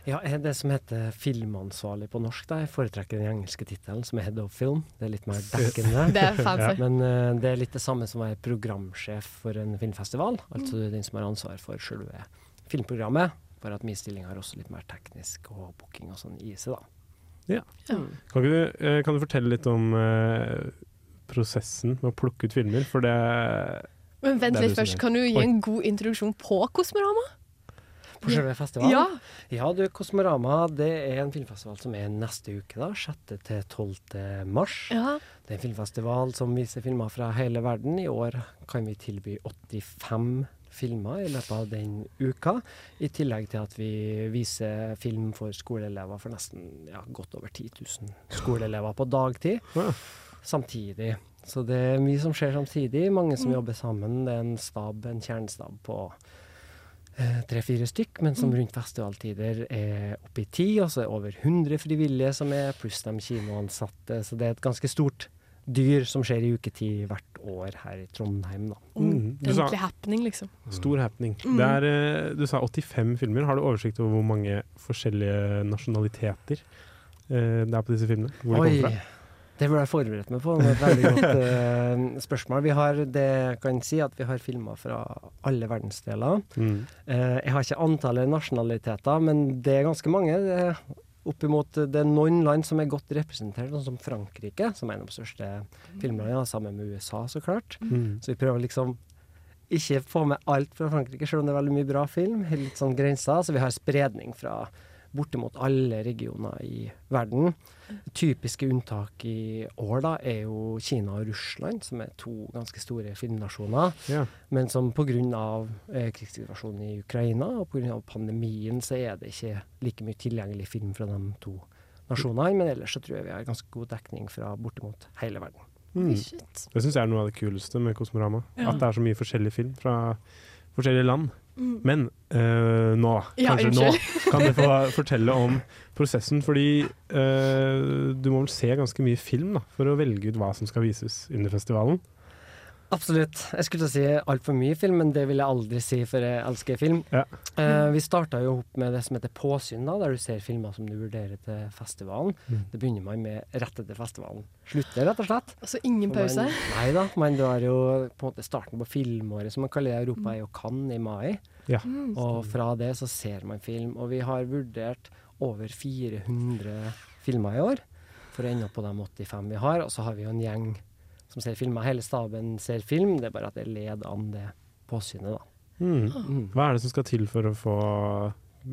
Ja, jeg er det som heter filmansvarlig på norsk. Da. Jeg foretrekker den engelske tittelen, som er Head of Film. Det er litt mer dekkende. Det er fancy. Men uh, det er litt det samme som å være programsjef for en filmfestival. Altså den som har ansvar for selve filmprogrammet. Bare at min stilling har også litt mer teknisk og booking og sånn i seg, da. Ja. Kan, ikke du, eh, kan du fortelle litt om uh, prosessen med å plukke ut filmer? For det Men vent det litt først. Kan du gi Oi. en god introduksjon på Kosmorama? På selve festivalen? Ja. ja, du, Kosmorama det er en filmfestival som er neste uke, da. 6. til 12. mars. Ja. Det er en filmfestival som viser filmer fra hele verden. I år kan vi tilby 85 filmer i løpet av den uka. I tillegg til at vi viser film for skoleelever for nesten ja, godt over 10 000 skoleelever på dagtid. Samtidig. Så det er mye som skjer samtidig. Mange som Mm. jobber sammen. Det er en stab, en kjernestab på tre-fire stykk, men som Mm. rundt festivaltider er oppe i ti. Og så er det over 100 frivillige som er, pluss de kinoansatte. Så det er et ganske stort dyr som skjer i uketid hvert år her i Trondheim, da. Mm, du sa- Ordentlig happening, liksom. Stor happening. Mm. Det er, eh, du sa 85 filmer. Har du oversikt over hvor mange forskjellige nasjonaliteter eh, det er på disse filmene? Hvor de Oi. kommer fra? Det burde jeg forberedt meg på. Det er et veldig godt uh, spørsmål. Vi har, det kan si at vi har filmer fra alle verdensdeler. Mm. Uh, jeg har ikke antallet nasjonaliteter, men det er ganske mange. Det er oppimot, det er noen land som er godt representert, sånn som Frankrike, som er en av de største filmlandene, sammen med USA, så klart. Mm. Så vi prøver liksom ikke få med alt fra Frankrike, selv om det er veldig mye bra film. Helt litt sånn grenser. Så vi har spredning fra bortimot alle regioner i verden. Typiske unntak i år da er jo Kina og Russland, som er to ganske store filmnasjoner. Ja. Men som pga. Eh, krigssituasjonen i Ukraina og pga. pandemien, så er det ikke like mye tilgjengelig film fra de to nasjonene. Men ellers så tror jeg vi har ganske god dekning fra bortimot hele verden. Mm. Det syns jeg er noe av det kuleste med Kosmorama. Ja. At det er så mye forskjellig film fra forskjellige land. Mm. Men eh, nå, Ja, kanskje nå, kan du få fortelle om prosessen. Fordi eh, du må vel se ganske mye film da, for å velge ut hva som skal vises under festivalen. Absolutt. Jeg skulle til å si altfor mye film, men det vil jeg aldri si, for jeg elsker film. Eh, vi starta jo opp med det som heter påsyn, da, der du ser filmer som du vurderer til festivalen. Mm. Det begynner man med rett etter festivalen. Slutter, rett og slett. Altså ingen pause? Man, nei da, man drar jo på en måte starten på filmåret, som man kaller det. Europa er jo Cannes i mai. Ja. Mm. Og fra det så ser man film. Og vi har vurdert over 400 filmer i år, for å ende opp på de 85 vi har. Og så har vi jo en gjeng som ser film. Hele staben ser film, det er bare at det leder an det påsynet, da. Mm. Hva er det som skal til for å få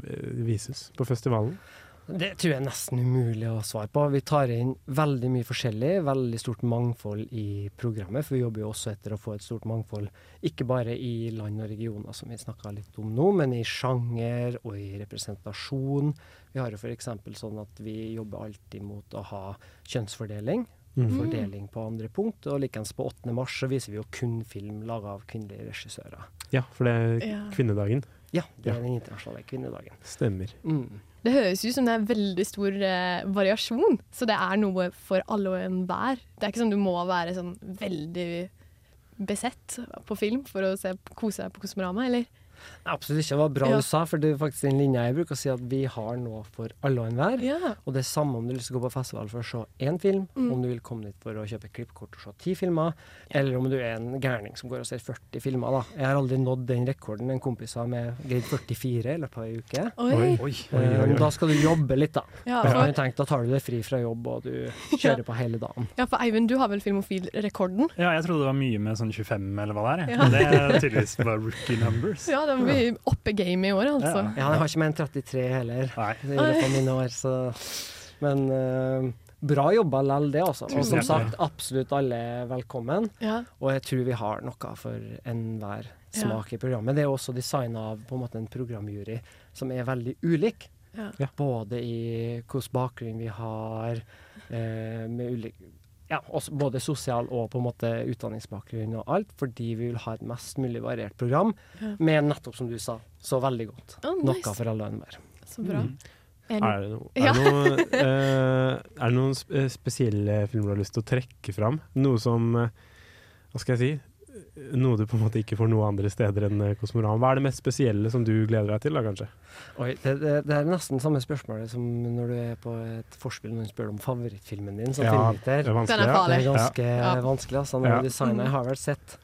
eh, vises på festivalen? Det tror jeg er nesten umulig å svare på. Vi tar inn veldig mye forskjellig, veldig stort mangfold i programmet. For vi jobber jo også etter å få et stort mangfold, ikke bare i land og regioner, som vi snakka litt om nå, men i sjanger og i representasjon. Vi har jo f.eks. sånn at vi jobber alltid mot å ha kjønnsfordeling. Mm. Fordeling på andre punkt. Og likeens på 8. mars så viser vi jo kun film laga av kvinnelige regissører. Ja, for det er Ja. kvinnedagen. Ja, det er den internasjonale kvinnedagen. Stemmer. Mm. Det høres ut som det er veldig stor eh, variasjon, så det er noe for alle og enhver. Det er ikke sånn du må være sånn veldig besett på film for å se, kose deg på Kosmorama, eller? Absolutt ikke. Det var bra Ja. du sa, for det er faktisk den linja jeg bruker å si at vi har noe for alle og enhver. Ja. Og det er samme om du å gå på festival for å se én film, Mm. om du vil komme dit for å kjøpe klippkort og se ti filmer, eller om du er en gærning som går og ser 40 filmer. da. Jeg har aldri nådd den rekorden. En kompis har med greid 44 i løpet av ei uke. Oi. Oi, oi, Eh, oi, oi. Da skal du jobbe litt, da. Ja, for- tenkt, da tar du deg fri fra jobb, og du kjører på hele dagen. Ja, for Eivind, du har vel Filmofil-rekorden? Ja, jeg trodde det var mye med sånn 25 eller hva det er. Ja. Det er tydeligvis bare rookie numbers. Ja, da må vi oppe gamet i år, altså. Ja, jeg har ikke mer enn 33 heller i løpet av mine år, så Men uh, bra jobba lell, det, altså. Og som sagt, absolutt alle er velkommen. Ja. Og jeg tror vi har noe for enhver smak i programmet. Det er også designa av på en måte en programjury som er veldig ulik. Ja. Både i hvilken bakgrunn vi har, eh, med ulik ja, også både sosial og på en måte utdanningsbakgrunn og alt, fordi vi vil ha et mest mulig variert program Ja. med nettopp, som du sa, så veldig godt. Oh, nice. Noe for alle og enhver. Så bra. Mm. Er det, noe, er, det noe, eh, er det noen sp- eh, spesielle filmer du har lyst til å trekke fram? Noe som eh, Hva skal jeg si? Noe du på en måte ikke får noe andre steder enn eh, Kosmoran. Hva er det mest spesielle som du gleder deg til, da, kanskje? Oi, det, det, det er nesten samme spørsmålet som når du er på et forspill og noen spør om favorittfilmen din som Ja, filmviter. det er vanskelig, Den er ja. farlig. Det er ganske Ja. vanskelig. Altså, når Ja. designet Mm. Jeg har vel sett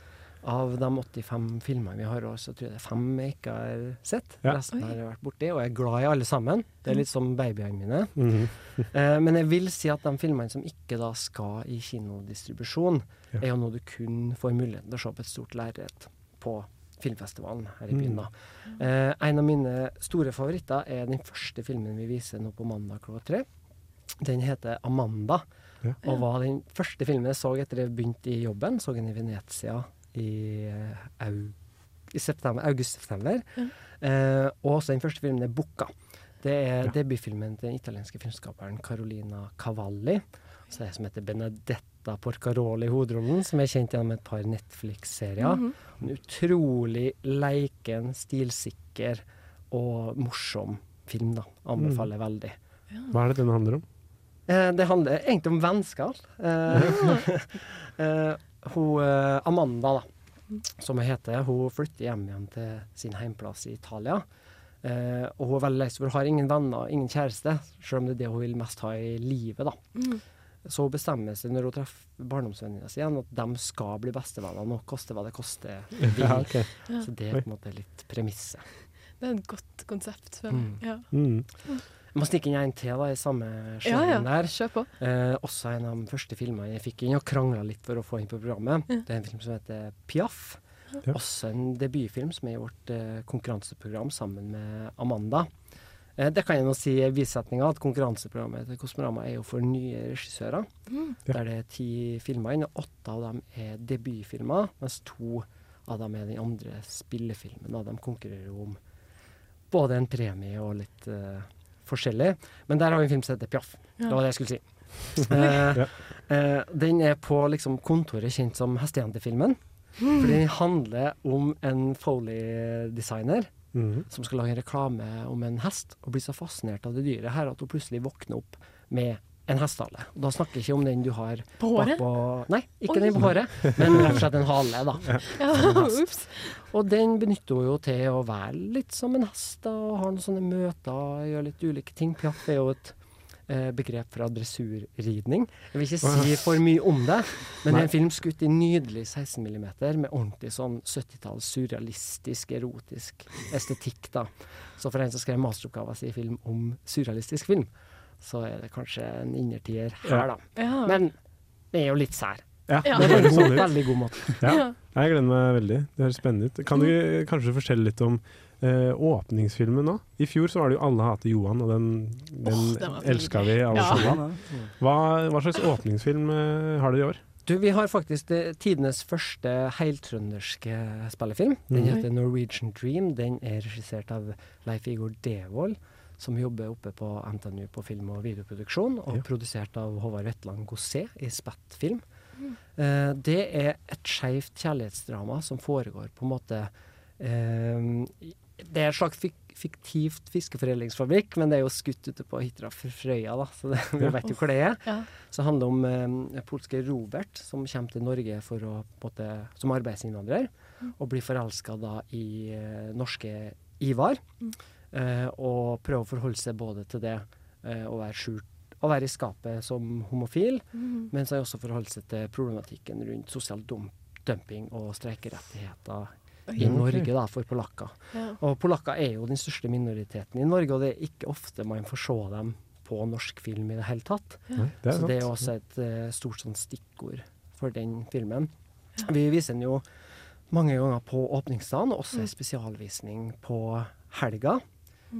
av de 85 filmene vi har så tror jeg det er fem jeg ikke har sett. Ja. Resten har jeg vært borti, og jeg er glad i alle sammen. Det er litt som babyene mine. Mhm. Eh, men jeg vil si at de filmene som ikke da skal i kinodistribusjon, Ja. er jo noe du kun får muligheten til å se på et stort lerret på filmfestivalen her i byen. Mm. da. Eh, en av mine store favoritter er den første filmen vi viser nå på mandag klokka tre. Den heter 'Amanda', Ja. og var den første filmen jeg så etter jeg begynte i jobben. Så den i Venezia i, eh, au, i september, august-september. Eh, og også den første filmen er 'Bukka'. Det er Ja. debutfilmen til den italienske filmskaperen Carolina Cavalli. Så det som heter Benedetta Porcaroli i hovedrollen, som er kjent gjennom et par Netflix-serier. Mhm. En utrolig leiken, stilsikker og morsom film, da. Anbefaler veldig. Hva er det den handler om? Eh, det handler egentlig om vennskap. Eh, eh, hun eh, Amanda, da, som hun heter, hun flytter hjem igjen til sin heimplass i Italia. Eh, og hun er veldig lei seg, for hun har ingen venner, ingen kjæreste, selv om det er det hun vil mest ha i livet. da. Mm. Så hun bestemmer seg når hun treffer barndomsvennene sine igjen, at de skal bli bestevenner, nå koste hva det koste vil. Ja, okay. Ja. Så det er på en måte litt premisset. Det er et godt konsept. føler Mm. jeg. Ja. Mm. Jeg må stikke inn en til da, i samme Ja, sjangeren ja. der. Kjør på. Eh, også en av de første filmene jeg fikk inn og krangla litt for å få inn på programmet. Ja. Det er en film som heter Piaf. Ja. Også en debutfilm som er i vårt eh, konkurranseprogram sammen med Amanda. Eh, det kan jeg nå si i bisetninga at konkurranseprogrammet til Kosmorama er jo for nye regissører. Mm. Der det er ti filmer inne, og åtte av dem er debutfilmer, mens to av dem er den andre spillefilmen. Da. De konkurrerer om både en premie og litt uh, forskjellig. Men der har vi en film som heter Piaf. Ja. Det var det jeg skulle si. uh, eh, den er på liksom, kontoret kjent som Hestejentefilmen. For den handler om en Foley-designer Mhm. som skal lage en reklame om en hest, og blir så fascinert av det dyret her at hun plutselig våkner opp med en hestehale. Og da snakker jeg ikke om den du har På håret? bakpå Nei, ikke Oi. den på håret, men rett og slett en hale, da. Ja, Og den benytter hun jo til å være litt som en hest, da, og har noen sånne møter, gjør litt ulike ting. Piaff er jo et begrep fra dressurridning. Jeg vil ikke si for mye om det, men det er en film skutt i nydelig 16 mm med ordentlig sånn 70-talls surrealistisk, erotisk estetikk, da. Så for en som skrev masteroppgaven sin i film om surrealistisk film, så er det kanskje en innertier her, da. Ja. Men det er jo litt sær. Ja, Ja. Det er høres sånn en ut. veldig god måte. Ja. Ja. Jeg gleder meg veldig. Det høres spennende ut. Kan du kanskje fortelle litt om eh, åpningsfilmen nå? I fjor så var det jo 'Alle hater Johan', og den, den oh, den elska vi alle Ja. sammen. Hva, hva slags åpningsfilm eh, har dere i år? Du, vi har faktisk det, tidenes første heiltrønderske spillefilm. Den Mhm. heter Norwegian Dream. Den er regissert av Leif Igor Devold, som jobber oppe på NTNU på film- og videoproduksjon, og Ja. produsert av Håvard Wetland Gosset i Spett Film. Mm. Eh, det er et skeivt kjærlighetsdrama som foregår på en måte eh, Det er et slags fik fiktivt fiskeforedlingsfabrikk, men det er jo skutt ute på Hitra Frøya, da, så det, vi vet jo hvor det er. Ja. Så det handler om eh, polske Robert som kommer til Norge for å, på en måte, som arbeidsinnvandrer, og blir forelska i eh, norske Ivar. Mm. Eh, og prøver å forholde seg både til det eh, å være skjult å være i skapet som homofil, mm. men så også forholde seg til problematikken rundt sosial dum dumping og streikerettigheter I Norge da, for polakker. Ja. Og polakker er jo den største minoriteten i Norge, og det er ikke ofte man får se dem på norsk film i det hele tatt. Ja. det så det er jo også et uh, stort sånn stikkord for den filmen. Vi viser den jo mange ganger på åpningsdagen, og også Mm. en spesialvisning på helga.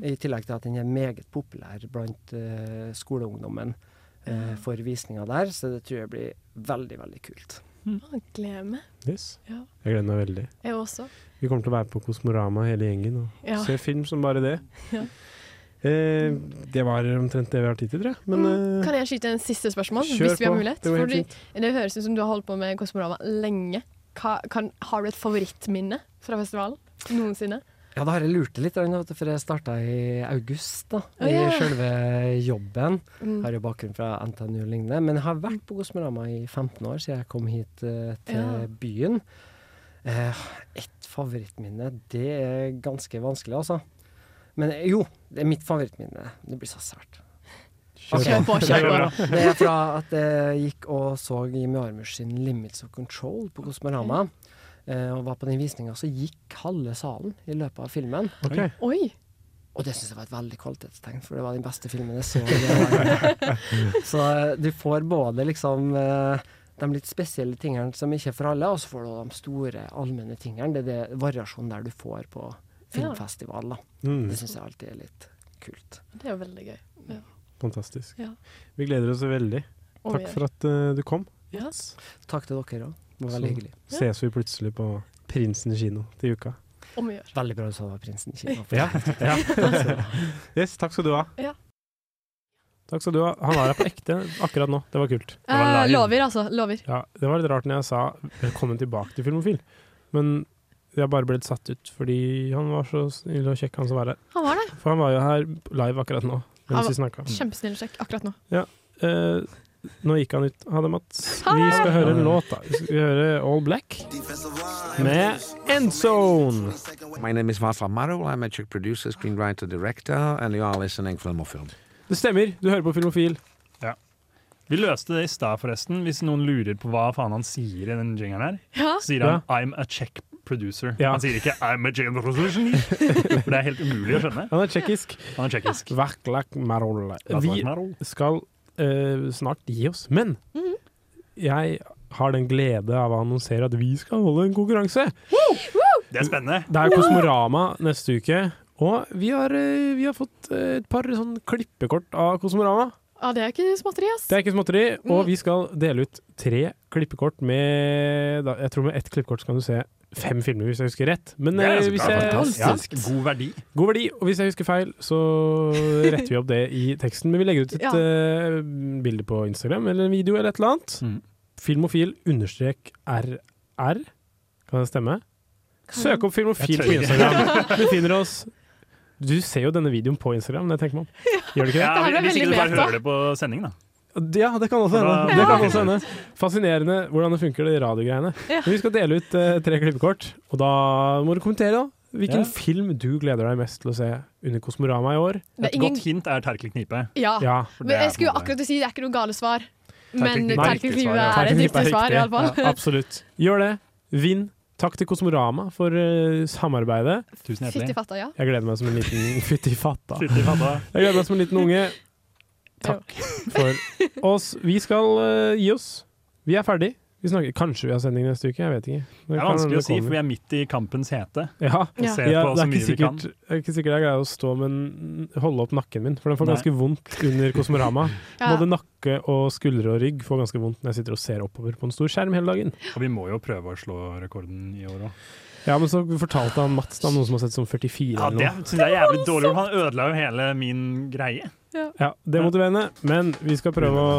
I tillegg til at den er meget populær blant uh, skoleungdommen uh, for visninga der, så det tror jeg blir veldig, veldig kult. Å, Gleder meg. Yes. Ja. Jeg gleder meg veldig. Jeg også. Vi kommer til å være på Kosmorama hele gjengen og Ja. se film som bare det. Ja. Eh, det var omtrent det vi har tid til, tror jeg. Men mm, Kan jeg skyte en siste spørsmål? Hvis vi har mulighet? Det Fordi det høres ut som du har holdt på med Kosmorama lenge. Hva, kan, har du et favorittminne fra festivalen? Noensinne? Ja, da har jeg lurt litt, for jeg starta i august, da. Å, I selve jobben. Mm. Har jo bakgrunn fra NTNU og lignende. Men jeg har vært på Kosmorama i 15 år, siden jeg kom hit uh, til Ja. byen. Uh, et favorittminne, det er ganske vanskelig, altså. Men eh, jo, det er mitt favorittminne. Det blir så sært. Kjør på, kjør på. Det er fra at jeg gikk og så Jimmy Armers sin 'Limits of Control' på Kosmorama. Eh, og var på den visninga, så gikk halve salen i løpet av filmen. Okay. Oi! Og det syns jeg var et veldig kvalitetstegn, for det var den beste filmen jeg så. så eh, du får både liksom eh, de litt spesielle tingene som ikke er for alle, og så får du de store, allmenne tingene. Det er det variasjonen der du får på filmfestival. Da. Mm. Det syns jeg alltid er litt kult. Det er veldig gøy. Ja. fantastisk. Ja. Vi gleder oss veldig. Takk for at uh, du kom. Yes. Takk til dere òg. Det var veldig Så hyggelig. ses vi plutselig på Prinsen kino til uka. Om vi gjør. Veldig bra du sa det var Prinsen kino. Ja, ja. Yes, takk skal du ha. Ja. Takk skal du ha. Han var her på ekte akkurat nå. Det var kult. Det var Eh, lover, altså. Lover. Ja, det var litt rart når jeg sa 'velkommen tilbake til Filmofil', men jeg bare ble litt satt ut fordi han var så snill og kjekk, han som var her. Han var det. For han var jo her live akkurat nå, Han vi var snakka. kjempesnill og kjekk akkurat nå. Ja. eh, nå gikk han ut. Ha det, Mats. Vi skal høre en låt, da. Vi skal høre All Black med Endzone. My name is Václav Marul. I'm a Czech producer, screenwriter, director, and you are listening Film or Det stemmer, du hører på Filmofil. Ja. Vi løste det i stad, forresten. Hvis noen lurer på hva faen han sier i den jingeren her, Ja. så sier han 'I'm a Czech producer'. Ja. Han sier ikke 'I'm a Czech producer', for det er helt umulig å skjønne. Han er tsjekkisk. Han er Marol. Vi skal eh, snart gi oss, men jeg har den glede av å annonsere at vi skal holde en konkurranse. Det er spennende. Det er Kosmorama neste uke, og vi har, eh, vi har fått eh, et par sånn klippekort av Kosmorama. Ja, det er ikke småtteri, ass. Det er ikke småtteri, Mm. og vi skal dele ut tre klippekort med da, Jeg tror med ett klippekort så kan du se fem filmer, hvis jeg husker rett. Men Det er eh, hvis bra, jeg. God verdi. God verdi. Og hvis jeg husker feil, så retter vi opp det i teksten. Men vi legger ut et Ja. uh, bilde på Instagram eller en video eller et eller annet. Mm. Filmofil understrek RR. Kan det stemme? Søk opp Filmofil på. Instagram. Du finner oss. Du ser jo denne videoen på Instagram, det tenker man. Gjør du ikke det? Ja, hvis ikke du bare hører det på sending, da. Ja, det kan også hende. Det kan også hende. Fascinerende hvordan det funker, de radiogreiene. Ja. Men vi skal dele ut eh, tre klippekort, og da må du kommentere da hvilken Ja. film du gleder deg mest til å se under Kosmorama i år. Et ingen- godt hint er Terkel Knipe. Ja. Ja. Men jeg skulle jo akkurat si det er ikke noe gale svar. Men Terkelknipe er riktig ja. er et riktig svar, iallfall. Ja, absolutt. Gjør det. Vinn. Takk til Kosmorama for uh, samarbeidet. Tusen Fytti fatta, ja. Jeg gleder meg som en liten Fytti fatta. Fytti fatta. Jeg gleder meg som en liten unge. Takk for oss. Vi skal uh, gi oss. Vi er ferdig. Vi snakker, kanskje vi har sending neste uke, jeg vet ikke. Det er vanskelig å si, for vi er midt i kampens hete. Ja, Ja. Ja det, er ikke sikkert, det er ikke sikkert jeg greier å stå men holde opp nakken min, for den får Nei. ganske vondt under Kosmorama. Ja. Både nakke og skuldre og rygg får ganske vondt når jeg sitter og ser oppover på en stor skjerm hele dagen. Og vi må jo prøve å slå rekorden i år òg. Ja, men så fortalte han Mats da, noen som har sett som 44 Ja, eller det noe. syns jeg er jævlig dårlig. Han ødela jo hele min greie. Ja, det er motiverende, men vi skal prøve å,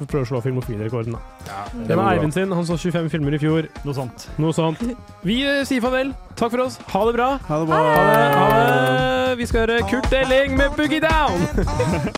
prøve å slå filmofilrekorden, da. Ja, Det var Eivind sin, han så 25 filmer i fjor. Noe sånt. Noe sånt. Vi eh, sier farvel. Takk for oss. Ha det bra. Ha det bra. Ha det. Ha det. Vi skal høre Kurt Elling med Boogie Down.